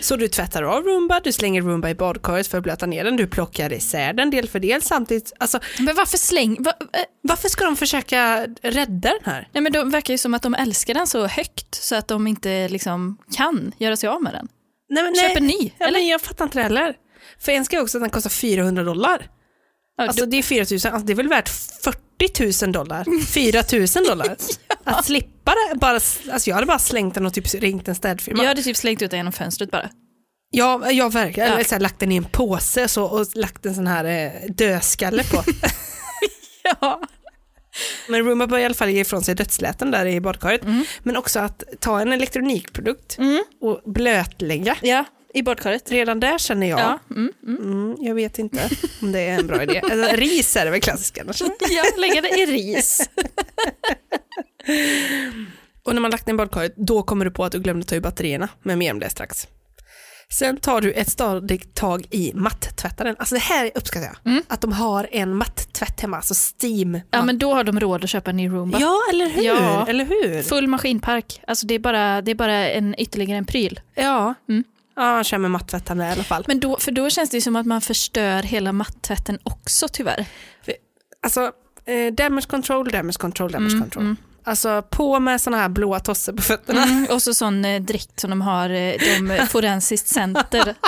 Så du tvättar av Roomba, du slänger Roomba i badkaret för att blöta ner den, du plockar isär den del för del samtidigt. Alltså, Men varför släng... Va, eh, varför ska de försöka rädda den här? nej men det verkar ju som att de älskar den så högt så att de inte liksom kan göra sig av med den. Nej, men, Köp en ny, Ja, eller? jag fattar inte det heller. För en ska också att den kostar 400 dollar. Ja, Alltså det är 4 000, alltså det är väl värt 40 000 dollar? 4 000 [LAUGHS] dollar? Att slippa det, bara, alltså jag hade bara slängt den och typ ringt en städfirma. jag hade typ slängt ut den genom fönstret bara. Ja, jag verkligen. Ja. Eller så här, lagt den i en påse så, och lagt en sån här eh, dödskalle på. [LAUGHS] Ja. Men Roomba börjar i alla fall ge ifrån sig dödsläten där i badkaret. Men också att ta en elektronikprodukt och blötlägga. ja, i badkaret. Redan där känner jag, Ja, mm, mm. mm, jag vet inte [LAUGHS] om det är en bra idé. Alltså, ris är det väl klassiska annars. ja lägga det i ris. Och när man lagt ner badkaret, då kommer du på att du glömde ta ur batterierna, men mer om det strax. Sen tar du ett stadigt tag i mattvättaren. Alltså det här uppskattar jag. Att de har en mattvätt hemma, alltså steam. Ja, men då har de råd att köpa en ny Roomba. ja eller hur? Ja. Eller hur? Full maskinpark. Alltså det är bara, det är bara en, ytterligare en pryl. Ja. Mm. Ja, jag kör med mattvättaren där i alla fall. Men då, för då känns det ju som att man förstör hela mattvätten också tyvärr. Alltså, eh, damage control, damage control, damage Mm, control. mm. Alltså på med såna här blåa tossor på fötterna. Mm, och så sån eh, dräkt som de har, eh, de forensiskt center. [LAUGHS]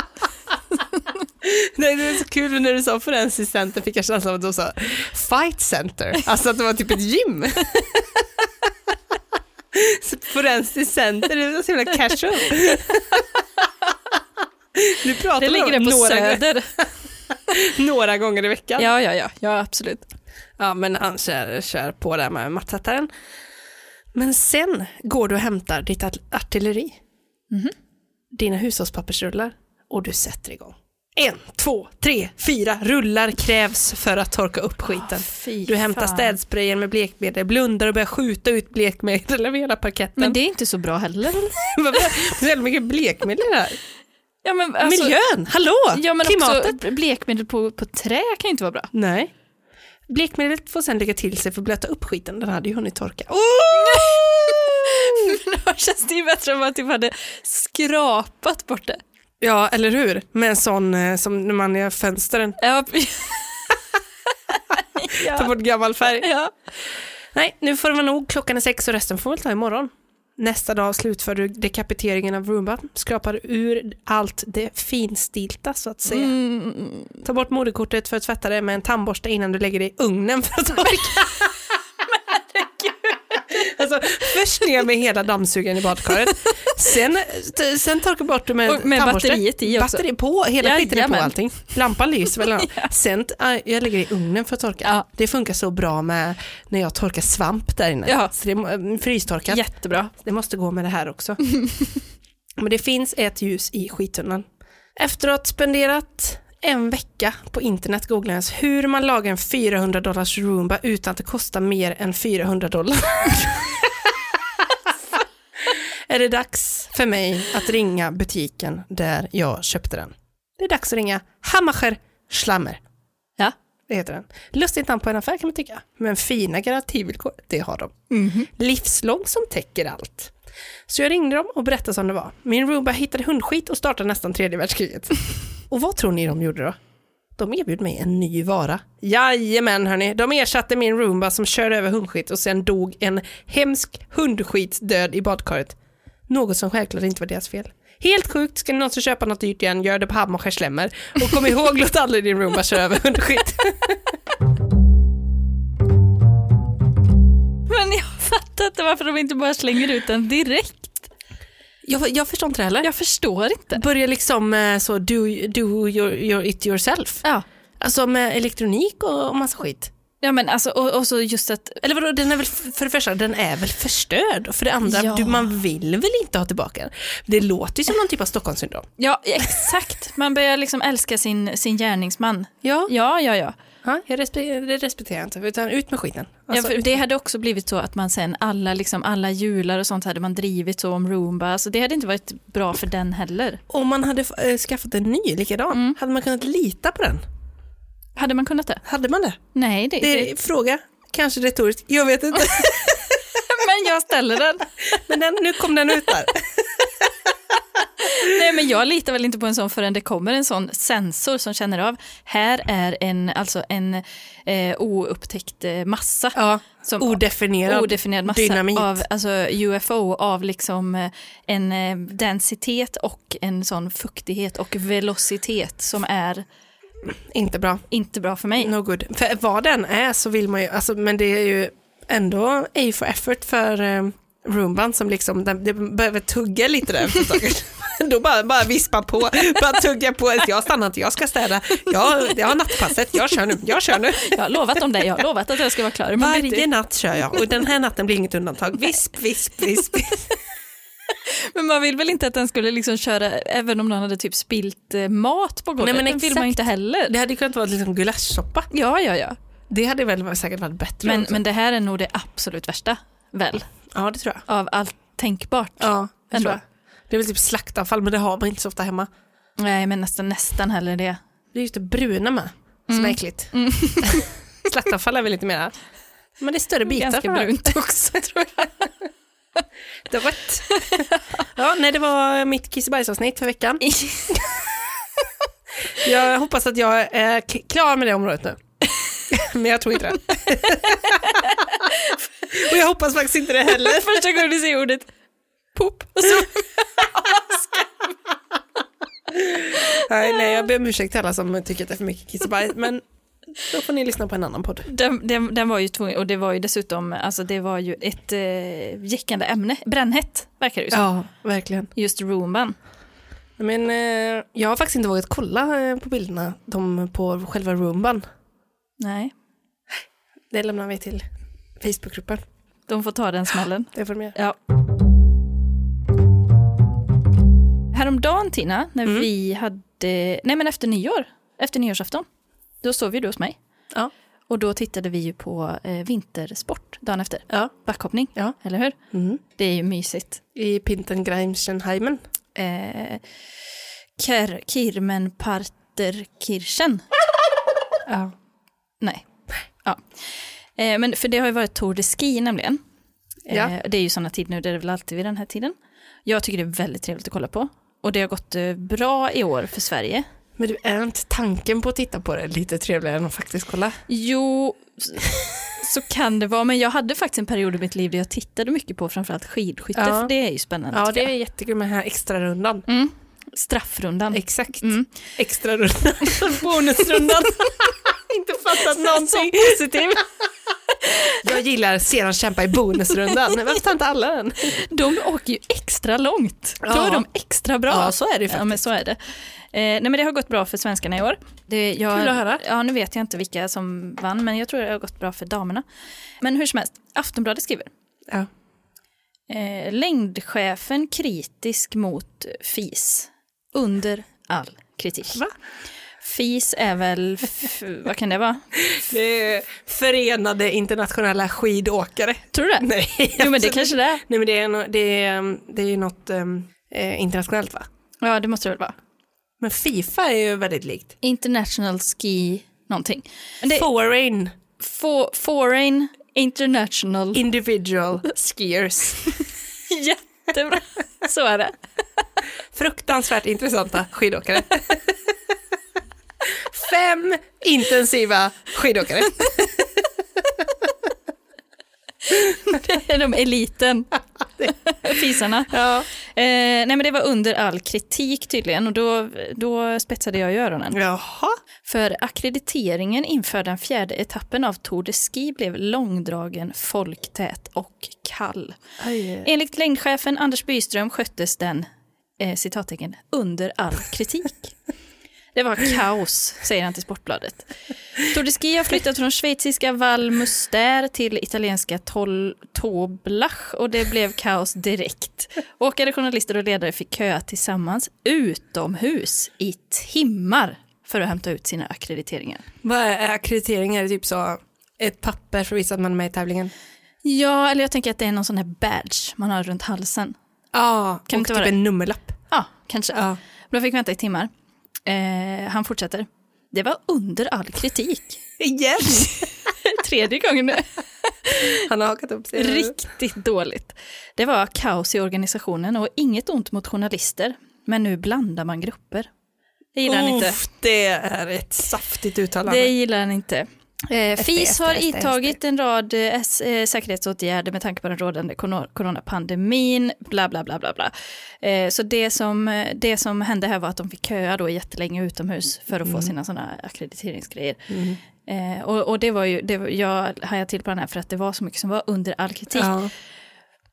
Nej, det är så kul när du sa forensiskt center fick jag känslan av att du sa fight center, alltså att det var typ ett gym. [LAUGHS] Forensiskt center, det var så himla casual. [LAUGHS] Du pratar Det ligger det på några, Söder. [LAUGHS] några gånger i veckan. Ja, ja, ja, ja absolut. Ja, men han kör, kör på där med mattsättaren. Men sen går du och hämtar ditt art- artilleri. Mhm. Dina hushållspappersrullar och du sätter igång. En, två, tre, fyra rullar krävs för att torka upp skiten. Fy Du hämtar städsprayen med blekmedel, blundar och börjar skjuta ut blekmedel över hela parketten. Men det är inte så bra heller. [LAUGHS] Det är jävla mycket blekmedel det här. Ja, men alltså, Miljön, hallå! Ja, men Klimatet. också blekmedel på, på trä kan ju inte vara bra. Nej. Blekmedlet får sen lägga till sig för att blöta upp skiten, den hade ju hunnit torka. [LAUGHS] Då känns det ju bättre om man typ hade skrapat bort det. Ja, eller hur? Med en sån eh, som när man gör fönstren, Ja. [LAUGHS] tar bort gammal färg. ja. Nej, nu får det vara nog. Klockan är sex och resten får vi ta imorgon. Nästa dag slutför du dekapiteringen av Roomba, skrapar ur allt det finstilta så att säga. Mm. Ta bort moderkortet för att tvätta det med en tandborste innan du lägger det i ugnen för att torka. [LAUGHS] alltså, först ner med hela dammsugaren i badkaret, sen, sen torka bort det med, Och med batteriet i också. Batteri på, hela skiten är på allting. Lampan lyser väl. [LAUGHS] Sen, äh, jag lägger i ugnen för att torka. Ja. Det funkar så bra med när jag torkar svamp där inne. Ja. Så det är äh, frystorkat. Jättebra. Det måste gå med det här också. [LAUGHS] Men det finns ett ljus i skittunnan. Efter att ha spenderat en vecka på internet googlades hur man lagar en 400 dollars Roomba utan att det kostar mer än 400 dollar. [LAUGHS] är det dags för mig att ringa butiken där jag köpte den. Det är dags att ringa Hammacher Schlammer. Ja. Det heter den. Lustigt namn på en affär kan man tycka, men fina garantivillkor, det har de. Mhm. Livslång som täcker allt. Så jag ringde dem och berättade som det var. Min Roomba hittade hundskit och startade nästan tredje världskriget. [LAUGHS] och vad tror ni de gjorde då? De erbjöd mig en ny vara. Jajamän hörni, de ersatte min Roomba som körde över hundskit och sen dog en hemsk hundskitsdöd i badkaret. Något som självklart inte var deras fel. Helt sjukt, ska ni någonsin köpa något dyrt igen, gör det på Hammarskär Slemmer. Och kom ihåg, [LAUGHS] låt aldrig din Roomba köra över hundskit. [LAUGHS] Men jag fattar inte varför de inte bara slänger ut den direkt. jag, jag förstår inte det heller. Jag förstår inte. Börja liksom eh, så do, do your, your it yourself. Ja. Alltså med elektronik och, och massa skit. Ja men alltså, och, och så just att, Eller vadå, den är väl, för det första, den är väl förstörd? Och för det andra, Ja. du, man vill väl inte ha tillbaka den? Det låter ju som någon typ av Stockholmssyndrom. ja exakt, man börjar liksom älska sin, sin gärningsman. Ja, Ja, ja, ja. ja jag respekterar, det respekterar jag inte, utan ut med skiten. ja Alltså, för det hade också blivit så att man sen, alla, liksom, alla jular och sånt hade man drivit så om Roomba, så det hade inte varit bra för den heller. Om man hade äh, skaffat en ny likadan, hade man kunnat lita på den? Hade man kunnat det? Hade man det? Nej, det, Det det, är fråga, kanske retoriskt, jag vet inte. [LAUGHS] men jag ställer den. Men den, nu kom den ut där. [LAUGHS] Nej, men jag litar väl inte på en sån förrän det kommer en sån sensor som känner av, här är en, alltså en eh, oupptäckt eh, massa. Ja, Som, odefinierad, odefinierad massa dynamit. av alltså, UFO av liksom eh, en eh, densitet och en sån fuktighet och velocitet som är Inte bra. inte bra för mig. No good. För vad den är så vill man ju, alltså, men det är ju ändå A for effort för um, Roomban som liksom, den, det behöver tugga lite där. [LAUGHS] Då bara, bara vispa på, bara tugga på. Jag stannar inte, jag ska städa. Jag, jag har nattpasset, jag kör nu, jag kör nu. Jag har lovat om det, jag har lovat att jag ska vara klar. Varje natt kör jag och den här natten blir inget undantag. Visp, visp, visp. [LAUGHS] Men man vill väl inte att den skulle liksom köra, även om någon hade typ spilt eh, mat på golvet. Nej, men den vill man inte heller. Det hade kunnat vara liksom gulaschsoppa. Ja, ja, ja. Det hade väl säkert varit bättre. Men, också. men det här är nog det absolut värsta, väl? ja, det tror jag. Av allt tänkbart. Ja, det Ändå. tror jag. Det är väl typ slaktavfall, men det har man inte så ofta hemma. Nej, men nästan, nästan heller det. Det är just det bruna med, som är äckligt. [LAUGHS] Slaktavfall är väl lite mera, men det är större bitar. Ganska brunt också [LAUGHS] tror jag. [LAUGHS] Det är rött. [LAUGHS] ja, nej, det var mitt kissebajsavsnitt för veckan. [LAUGHS] Jag hoppas att jag är klar med det området nu. Men jag tror inte det. Och jag hoppas faktiskt inte det heller. Första gången du säger ordet poop. Och så, Nej, nej, jag ber om ursäkt till alla som tycker att det är för mycket kissebajs, men då får ni lyssna på en annan podd. den, den, den var ju tvungen, och det var ju dessutom, alltså det var ju ett eh, jäckande ämne, brännhett verkar det ju som. Ja, verkligen. Just roomban. Men eh, jag har faktiskt inte vågat kolla eh, på bilderna, de på själva roomban. Nej, Det lämnar vi till Facebookgruppen. de får ta den smällen. Det får de göra. Ja. Häromdagen Tina, när Mm. vi hade, nej men efter nyår, efter nyårsafton, då sov ju du hos mig. Ja. Och då tittade vi ju på eh, vintersport dagen efter. Ja. Backhoppning, Ja. eller hur? Mm. Det är ju mysigt. I Pintengreimschenheimen. Eh, Ker, Kirmenparterkirchen. Ja. Nej. Ja. Eh, men för det har ju varit Tour de Ski nämligen. Eh, Ja. Det är ju sådana tider nu, det är det väl alltid vid den här tiden. Jag tycker det är väldigt trevligt att kolla på. Och det har gått eh, bra i år för Sverige. Men du, är inte tanken på att titta på det lite trevligare än att faktiskt kolla? Jo, så kan det vara. Men jag hade faktiskt en period i mitt liv där jag tittade mycket på framförallt skidskytte, Ja. för det är ju spännande. Ja, det är jättekul med den här extra rundan. jag. mm. Straffrundan. Exakt. Mm. Extra rundan. [LAUGHS] Bonusrundan. [LAUGHS] inte fattat någonting. Positiv. Jag gillar sedan kämpa i bonusrundan. Varför tar inte alla den? De åker ju extra långt. Då Ja. är de extra bra. Ja, så är det ju Ja, faktiskt. men så är det. Eh, nej, men det har gått bra för svenskarna i år. Det, jag, Kul att höra. Ja, nu vet jag inte vilka som vann, men jag tror det har gått bra för damerna. Men hur som helst, Aftonbladet skriver. Ja. Eh, längdchefen kritisk mot FIS. Under all kritik. Va? FIS är väl, vad kan det vara? [LAUGHS] Det är Förenade internationella skidåkare. Tror du det? Nej, Jo men det kanske det är. Nej men det är, no- det är, um, det är något um, eh, internationellt va? Ja det måste det väl vara. Men Fifa är ju väldigt likt. International Ski någonting. Det, Foreign for, foreign International individual [LAUGHS] skiers. [LAUGHS] Jättebra, så är det. Fruktansvärt intressanta skidåkare. Fem intensiva skidåkare. Det är de eliten. [LAUGHS] Fisarna. Ja. Eh, nej men det var under all kritik tydligen och då, då spetsade jag i öronen. Jaha. För akkrediteringen inför den fjärde etappen av Tour de Ski blev långdragen, folktät och kall. Enligt längdchefen Anders Byström sköttes den, eh, citattecken, under all kritik. [LAUGHS] Det var kaos, säger han till Sportbladet. Tour de Ski har flyttat från schweiziska Val Muster till italienska Tol Toblach och det blev kaos direkt. Åkare, journalister och ledare fick köa tillsammans utomhus i timmar för att hämta ut sina akkrediteringar. Vad är akkreditering? Är det typ så ett papper för att visa att man är med i tävlingen? Ja, eller jag tänker att det är någon sån här badge man har runt halsen. Ja, Kan och inte typ vara en nummerlapp. Ja, kanske. Ja. De fick vänta i timmar. Eh, han fortsätter. Det var under all kritik. [LAUGHS] Igen? [LAUGHS] Tredje gången nu. [LAUGHS] Han har hakat upp sig. Riktigt dåligt. Det var kaos i organisationen och inget ont mot journalister. Men nu blandar man grupper. Det gillar han inte. Det är ett saftigt uttalande. Det gillar han inte. Eh, FIS har intagit en rad eh, eh, säkerhetsåtgärder med tanke på den rådande coronapandemin, bla bla bla bla bla. Eh, så det som, eh, det som hände här var att de fick köa då jättelänge utomhus för att få sina sådana ackrediteringsgrejer. Eh, och, och det var ju, det var, jag hajade till på den här för att det var så mycket som var under all kritik. Ja.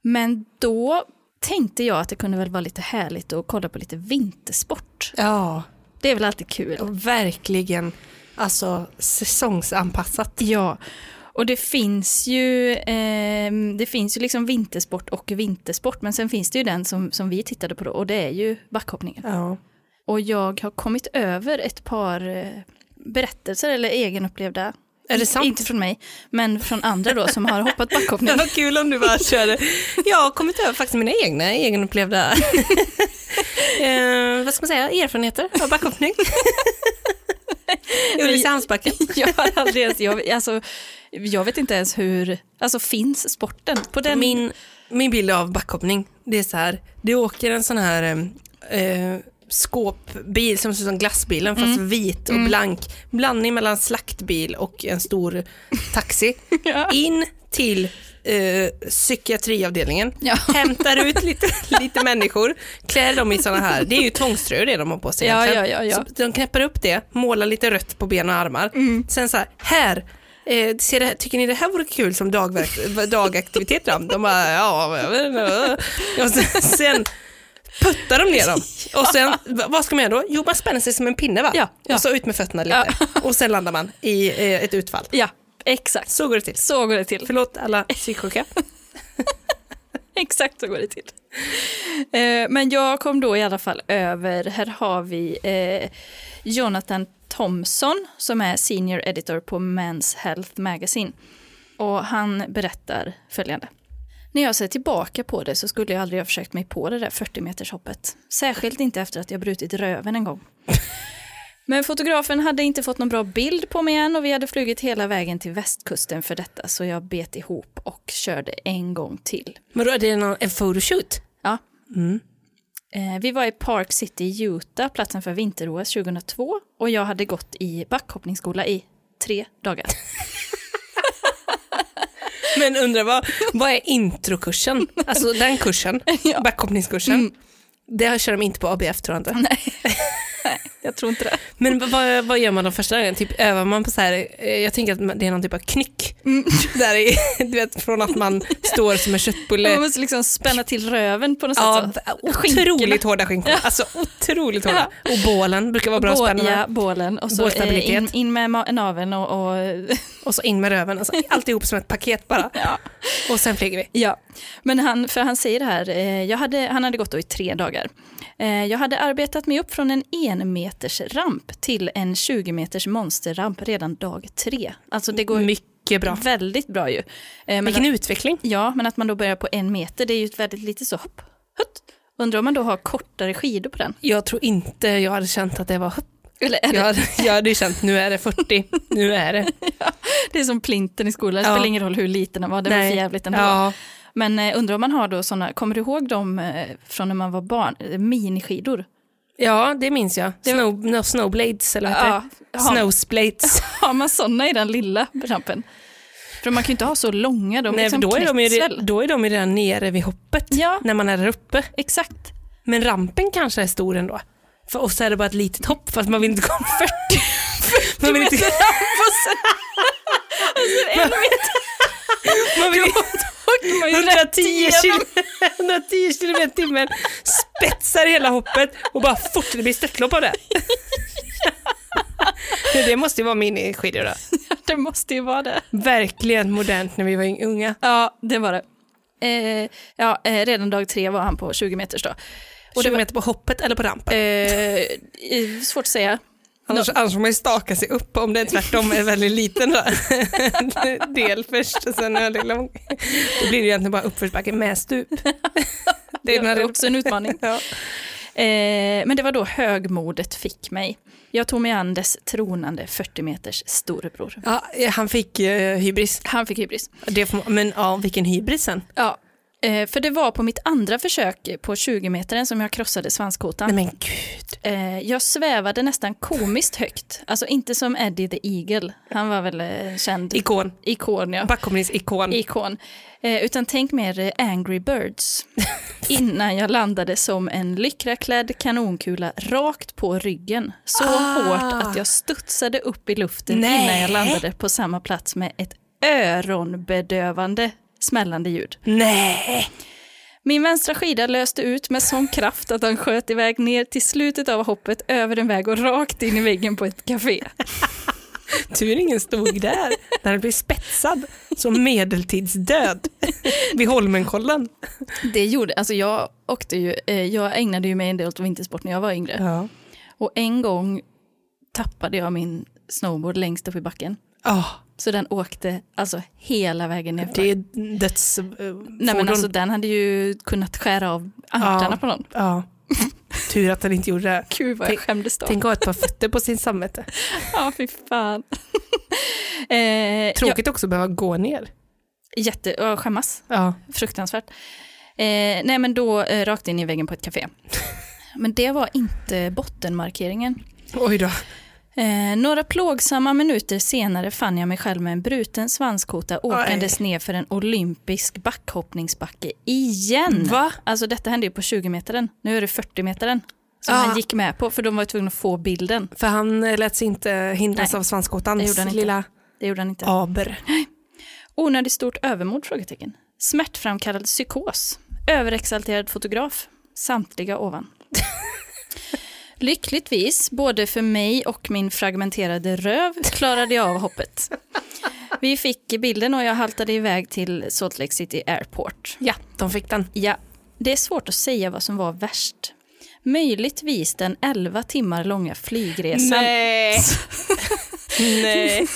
Men då tänkte jag att det kunde väl vara lite härligt att kolla på lite vintersport. Ja, Det är väl alltid kul. och verkligen alltså säsongsanpassat. Ja, och det finns ju, ehm, det finns ju liksom vintersport och vintersport, men sen finns det ju den som, som vi tittade på då, och det är ju backhoppningen. Ja. Och jag har kommit över ett par eh, berättelser eller egenupplevda, Är det sant? inte från mig, men från andra då som har hoppat backhoppning. [LAUGHS] Var kul om du bara körde. Jag har kommit över faktiskt mina egna egenupplevda [LAUGHS] eh, vad ska man säga, erfarenheter av backhoppning. [LAUGHS] [LAUGHS] Ulricehamnsbacken. [LAUGHS] jag har aldrig ens, jag, alltså, jag vet inte ens hur, alltså finns sporten på den? Min, min bild av backhoppning, det är så här, det åker en sån här eh, skåpbil som ser ut som glassbilen fast vit och blank. Blandning mellan slaktbil och en stor taxi. [LAUGHS] Ja. In till eh, psykiatriavdelningen, Ja. [LAUGHS] hämtar ut lite, lite människor, klär dem i såna här, det är ju tvångströjor det de har på sig Ja, ja, ja, ja. Så de knäpper upp det, målar lite rött på ben och armar. Mm. Sen så här, här, eh, ser det, här- tycker ni det här vore kul som dagverk, dagaktivitet? då? De bara, ja. Och sen, sen puttar de ner dem. Och sen, vad ska man göra då? Jo, man spänner sig som en pinne va? Ja, ja. Och så ut med fötterna lite. Och sen landar man i eh, ett utfall. Ja, exakt. Så går det till. Så går det till. Förlåt alla psyksjuka. [LAUGHS] Exakt så går det till. Eh, men jag kom då i alla fall över, här har vi eh, Jonathan Thompson som är senior editor på Men's Health Magazine. Och han berättar följande. När jag ser tillbaka på det så skulle jag aldrig ha försökt mig på det där 40 meters hoppet. Särskilt inte efter att jag brutit röven en gång. Men fotografen hade inte fått någon bra bild på mig än och vi hade flugit hela vägen till västkusten för detta så jag bet ihop och körde en gång till. Men då är det någon, en photoshoot? Ja. Eh, vi var i Park City, Utah, platsen för vinter-OS 2002 och jag hade gått i backhoppningsskola i tre dagar. [LAUGHS] Men undrar vad, vad är introkursen? Alltså den kursen, [LAUGHS] backhoppningskursen. Det kör de inte på ABF tror jag inte. Nej, [LAUGHS] jag tror inte det. Men vad- vad, gör man de första dagarna? Typ övar man på så här, eh, jag tänker att det är någon typ av knyck. [LAUGHS] Där i, du vet, från att man står som en köttbulle. Man måste liksom spänna till röven på något Ja, sätt. så. otroligt Skinkorna. hårda skinkor. Alltså otroligt hårda. Och bålen brukar vara bra Bå- spännande. Ja, bålen. Och så eh, in, in med naveln och, och Och så in med röven. Alltså, alltihop som ett paket bara. [LAUGHS] ja. Och sen flyger vi. Ja, men han, för han säger det här, eh, jag hade, han hade gått då i tre dagar. Eh, jag hade arbetat mig upp från en en meters ramp till en 20 meters monsterramp redan dag tre. Alltså det går Mycket bra. väldigt bra ju. Eh, men Vilken att, utveckling. ja, men att man då börjar på en meter, det är ju ett väldigt lite så hopp, hutt. Undrar om man då har kortare skidor på den? Jag tror inte jag hade känt att det var Eller är det, jag hade, jag hade ju känt nu är det 40, nu är det. [LAUGHS] det är som plinten i skolan, det Ja. spelar ingen roll hur liten den var, det var för jävligt ändå. Ja, Men eh, undrar om man har då sådana, kommer du ihåg dem eh, från när man var barn, Eh, miniskidor? ja, det minns jag. Snow, no, snowblades eller vad heter Ja, det? har, Snowsblades. [LAUGHS] har man sådana i den lilla rampen? För man kan ju inte ha så långa, de Nej, liksom då, är de ju, då är de ju redan nere vid hoppet, Ja, när man är där uppe. exakt. Men rampen kanske är stor ändå. För oss är det bara ett litet hopp, fast man vill inte komma [LAUGHS] 40. man vill inte, [LAUGHS] En meter [LAUGHS] man vill, åker man ju rätt 110 igenom. kil- 110 kilometer i timmen, spetsar hela hoppet och bara fortsätter, det blir störtlopp av det. Det måste ju vara miniskidor då. Det måste ju vara det. Verkligen modernt när vi var unga. Ja, det var det. Eh, ja, eh, redan dag tre var han på 20 meters då. Och 20 meter på hoppet eller på rampen. Eh, eh, svårt att säga. Annars, annars får man ju staka sig upp om det är tvärtom är väldigt liten [LAUGHS] del först och sen är det lång. Då blir det egentligen bara uppförsbacke med stup. [LAUGHS] Det är också en utmaning. [LAUGHS] Ja. Eh, men det var då högmodet fick mig. Jag tog mig an dess tronande 40 meters storebror. Ja, han fick uh, hybris. Han fick hybris. Det får, men ja, vilken hybris sen. Ja, eh, för det var på mitt andra försök på 20 metern som jag krossade svanskotan. Nej men gud. Eh, jag svävade nästan komiskt högt, alltså inte som Eddie the Eagle, han var väl eh, känd Ikon. ikon. Ja. Backhoppningsikon. Ikon. Eh, utan tänk mer eh, Angry Birds. [LAUGHS] Innan jag landade som en lyckraklädd kanonkula rakt på ryggen. Så Ah. hårt att jag studsade upp i luften Nej. innan jag landade på samma plats med ett öronbedövande smällande ljud. Nej. Min vänstra skida löste ut med sån kraft att han sköt iväg ner till slutet av hoppet över en väg och rakt in i väggen på ett café. [LAUGHS] Tur ingen stod där. Den hade blivit spetsad som medeltidsdöd vid Holmenkollen. Det gjorde, alltså jag åkte ju, eh, jag ägnade ju mig en del åt vintersport när jag var yngre. Ja. Och en gång tappade jag min snowboard längst upp i backen. Oh, Så den åkte alltså hela vägen ner. det är döds... Uh, Nej men alltså den hade ju kunnat skära av ankrarna Ja. på någon. ja. [LAUGHS] Tur att den inte gjorde det. Gud vad jag skämdes då. Tänk att ha ett par fötter på sin samvete. [LAUGHS] Ja fy fan. [LAUGHS] eh, Tråkigt också att behöva gå ner. Jätte, och skämmas. Ja. Fruktansvärt. Eh, nej men då eh, rakt in i väggen på ett café. Men det var inte bottenmarkeringen. Oj då. Eh, några plågsamma minuter senare fann jag mig själv med en bruten svanskota åkandes ner för en olympisk backhoppningsbacke igen. Va? Alltså detta hände ju på 20 metern. Nu är det 40 metern. Som Ah. han gick med på för de var tvungna att få bilden. För han eh, lät sig inte hindras Nej, av det svanskotans inte. lilla Det gjorde han inte. aber. [GASPS] Onödigt stort övermod? Frågetecken. Smärtframkallad psykos. Överexalterad fotograf. Samtliga ovan. [LAUGHS] Lyckligtvis, både för mig och min fragmenterade röv, klarade jag av hoppet. Vi fick bilden och jag haltade iväg till Salt Lake City Airport. Ja, de fick den. Ja, det är svårt att säga vad som var värst. Möjligtvis den 11 timmar långa flygresan Nej. [LAUGHS] Nej.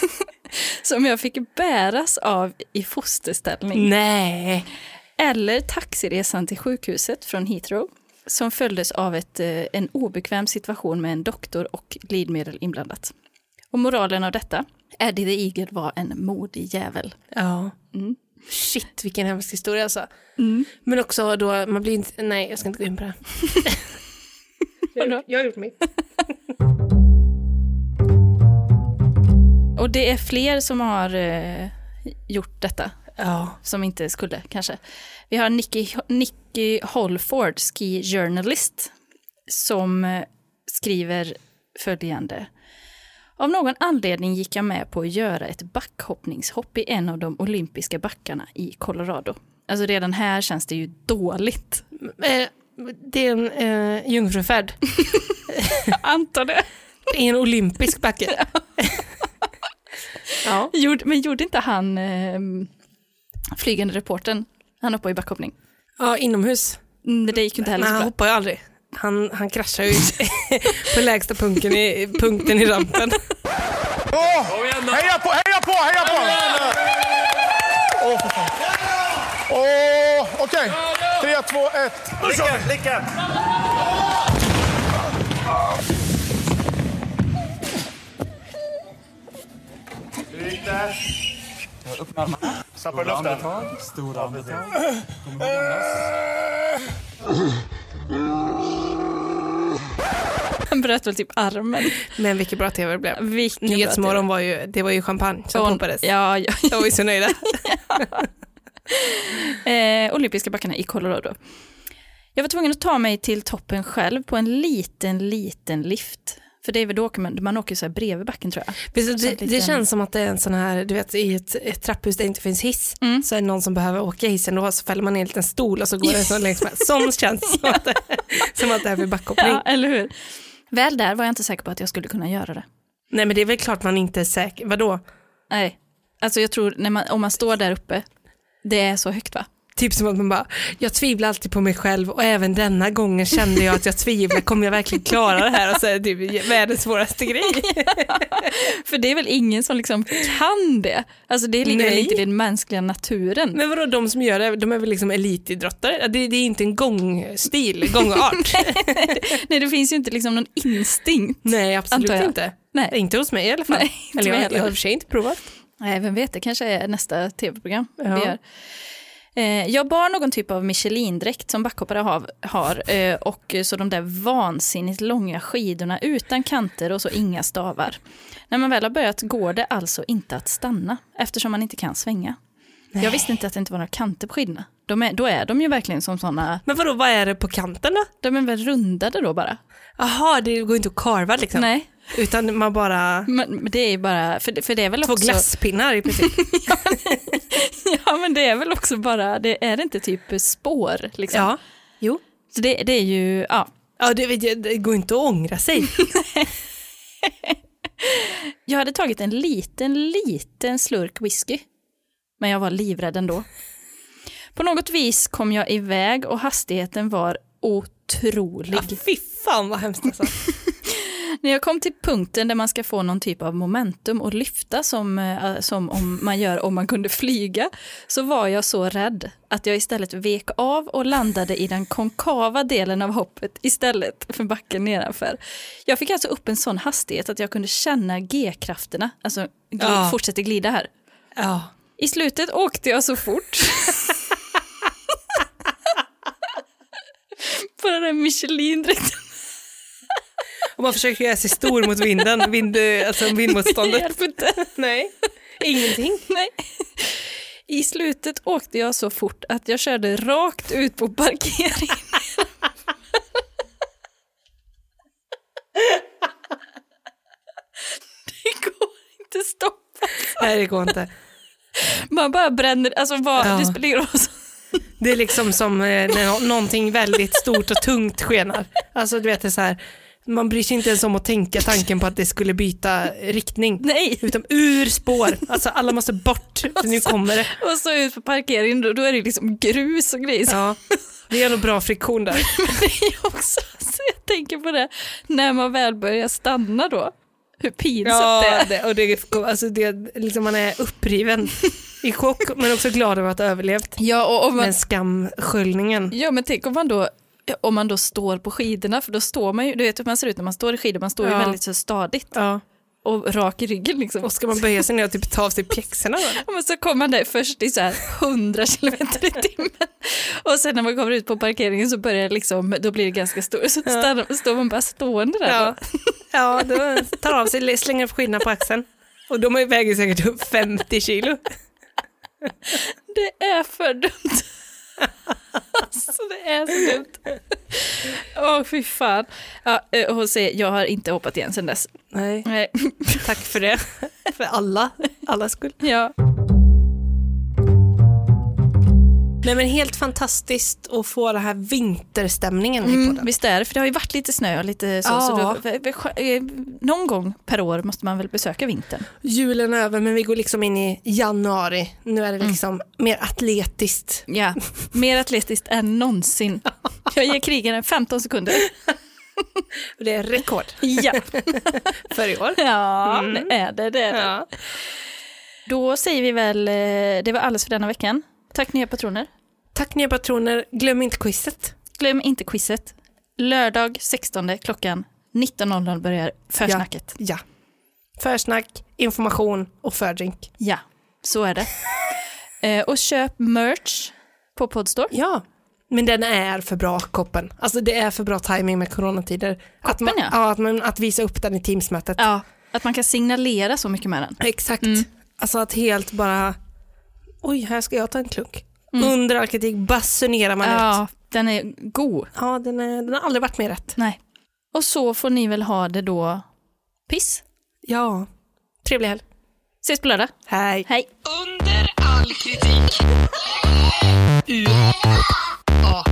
som jag fick bäras av i fosterställning. Nej. Eller taxiresan till sjukhuset från Heathrow som följdes av ett, eh, en obekväm situation med en doktor och glidmedel inblandat. Och moralen av detta, Eddie the Eagle var en modig jävel. Ja. Mm. Shit, vilken hemsk historia alltså. Men också då, man blir inte, nej jag ska inte gå in på det. jag, [LAUGHS] jag har gjort mitt. Och det är fler som har eh, gjort detta, Ja. som inte skulle kanske. Vi har Nicky, Nicky Holford, ski journalist, som eh, skriver följande. Av någon anledning gick jag med på att göra ett backhoppningshopp i en av de olympiska backarna i Colorado. Alltså redan här känns det ju dåligt. Eh, det är en eh, jungfrufärd Jag [LAUGHS] antar det. i en olympisk backe. [LAUGHS] ja. Gjorde, men gjorde inte han eh, flygande reporten, han hoppade i backhoppning? ja, inomhus. Mm, det gick ju inte heller så han bra. hoppar ju aldrig. Han, han kraschar ju [LAUGHS] på lägsta punkten i, punkten i rampen. Åh! Heja på, heja på, heja på! Åh, för fan. Åh, okej. Tre, två, ett. Nu kör vi. Lycka! Hur gick det? Stappa i luften. Stora andetag. Han bröt väl typ armen. Men vilket bra tv det blev. Vilken bra Nyhetsmorgon var ju, det var ju champagne som Och- poppades. Ja, ja. De var ju så nöjda. [LAUGHS] Eh, olympiska backarna i Colorado. Jag var tvungen att ta mig till toppen själv på en liten, liten lift. För det är väl då man, man åker så här bredvid backen tror jag. Visst, Som det, ett det liten- känns som att det är en sån här, du vet i ett, ett trapphus där det inte finns hiss, Mm. så är det någon som behöver åka hissen, då så fäller man ner en liten stol och så går det så längs med. Sånt [LAUGHS] känns som att, det, som att det är för backhoppning. Ja, eller hur? Väl där var jag inte säker på att jag skulle kunna göra det. Nej men det är väl klart man inte är säker, vadå? Nej, alltså jag tror när man, om man står där uppe, det är så högt va? Typ som att man bara, jag tvivlar alltid på mig själv och även denna gången kände jag att jag tvivlar, kommer jag verkligen klara det här? Och så är det typ världens svåraste grej. [LAUGHS] För det är väl ingen som liksom kan det? Alltså det ligger väl Nej. inte i den mänskliga naturen? Men vadå, de som gör det, de är väl liksom elitidrottare? Det, det är inte en gångstil, gångart. [LAUGHS] Nej, det finns ju inte liksom någon instinkt. Nej, absolut inte. Nej. Inte hos mig i alla fall. Nej, Eller jag, jag har i och för sig inte provat. Nej, vem vet, det kanske är nästa tv-program Ja. vi gör. Eh, Jag bar någon typ av Michelin-dräkt som backhoppare har, har eh, och så de där vansinnigt långa skidorna utan kanter och så inga stavar. När man väl har börjat går det alltså inte att stanna eftersom man inte kan svänga. Jag visste inte att det inte var några kanter på skidorna. De är, då är de ju verkligen som sådana, Men vadå, vad är det på kanten då? de är väl rundade då bara? Jaha, det går inte att karva liksom? Nej, utan man bara, Men det är bara, för, det- för det är väl två också... glasspinnar i princip. [LAUGHS] Ja men det är väl också bara, det är det inte typ spår liksom? ja, jo. Så det, det är ju, ja. Ja, det, det, det går inte att ångra sig. [LAUGHS] Jag hade tagit en liten, liten slurk whisky. Men jag var livrädd ändå. På något vis kom jag iväg och hastigheten var otrolig. Ja, fy fan vad hemskt alltså. När jag kom till punkten där man ska få någon typ av momentum och lyfta som, eh, som om man gör om man kunde flyga, så var jag så rädd att jag istället vek av och landade i den konkava delen av hoppet istället för backen nedanför. Jag fick alltså upp en sån hastighet att jag kunde känna G-krafterna, alltså gl- Ja. fortsätter glida här. Ja. I slutet åkte jag så fort. [LAUGHS] På den där Michelin-dräkten. Och man försöker göra sig stor mot vinden, vind, alltså [LAUGHS] Det vindmotståndet. hjälper inte. Nej, ingenting. Nej. I slutet åkte jag så fort att jag körde rakt ut på parkeringen. Det går inte stoppa. Nej, det går inte. Man bara bränner, alltså vad, Ja. det spelar ingen roll. Det är liksom som eh, när nå- någonting väldigt stort och tungt skenar. Alltså du vet det är så här, man bryr sig inte ens om att tänka tanken på att det skulle byta riktning. Nej, Utan ur spår, alltså alla måste bort, för nu kommer det. och så ut på parkeringen, då, då är det liksom grus och grejer. Ja, det är nog bra friktion där. [LAUGHS] Det är också, så jag tänker på det, när man väl börjar stanna då, hur pinsamt det Ja, är. det, och det, alltså det, liksom man är uppriven i chock men också glad över att ha överlevt. Ja, och om man, Men skamsköljningen. Ja men tänk om man då om man då står på skidorna, för då står man ju, du vet hur man ser ut när man står i skidor, man står ju Ja. väldigt så stadigt Ja. och rak i ryggen liksom. Och ska man böja sig ner och typ ta av sig pjäxorna då? Och så kommer man där först i så här 100 kilometer i timmen och sen när man kommer ut på parkeringen så börjar det liksom, då blir det ganska stort, så stannar, står man bara stående där. Ja, ja då tar av sig, slänger upp skidorna på axeln. Och de väger säkert upp 50 kilo. Det är för dumt. [LAUGHS] alltså det är så dumt. Åh fy fan. Ja, eh, Jose, jag har inte hoppat igen sedan dess. Nej, Nej. tack för det. [LAUGHS] För alla, allas skull. Ja. Nej men helt fantastiskt att få den här vinterstämningen i Mm, podden. visst är det, för det har ju varit lite snö och lite så. Ja. så då, eh, någon gång per år måste man väl besöka vintern. Julen är över men vi går liksom in i januari. Nu är det liksom mer atletiskt. Ja, mer atletiskt än någonsin. [LAUGHS] Jag ger krigen 15 sekunder. [LAUGHS] Det är rekord Ja, [LAUGHS] för i år. ja det är det. det, är det. Ja. Då säger vi väl, eh, det var alles för denna veckan. Tack nya patroner. Tack nya patroner, glöm inte quizet. Glöm inte quizet. Lördag 16 klockan 19.00 börjar försnacket. Ja. Försnack, information och fördrink. Ja, så är det. [LAUGHS] Eh, och köp merch på Podstore. Ja, men den är för bra, koppen. Alltså det är för bra timing med coronatider. att, man, ja. ja, att, man, att visa upp den i Teamsmötet. Ja, att man kan signalera så mycket med den. Exakt. Mm. Alltså att helt bara, oj, här ska jag ta en klunk. Under all kritik basunerar man ut. Mm. Ja, den är god. Ja, den, är, den har aldrig varit mer rätt. Nej. Och så får ni väl ha det då. Piss. Ja, trevlig helg. Ses på lördag. Hej. Hej. Under all kritik. U A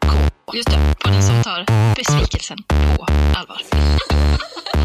K. Just det, podden som tar besvikelsen på allvar. [LAUGHS]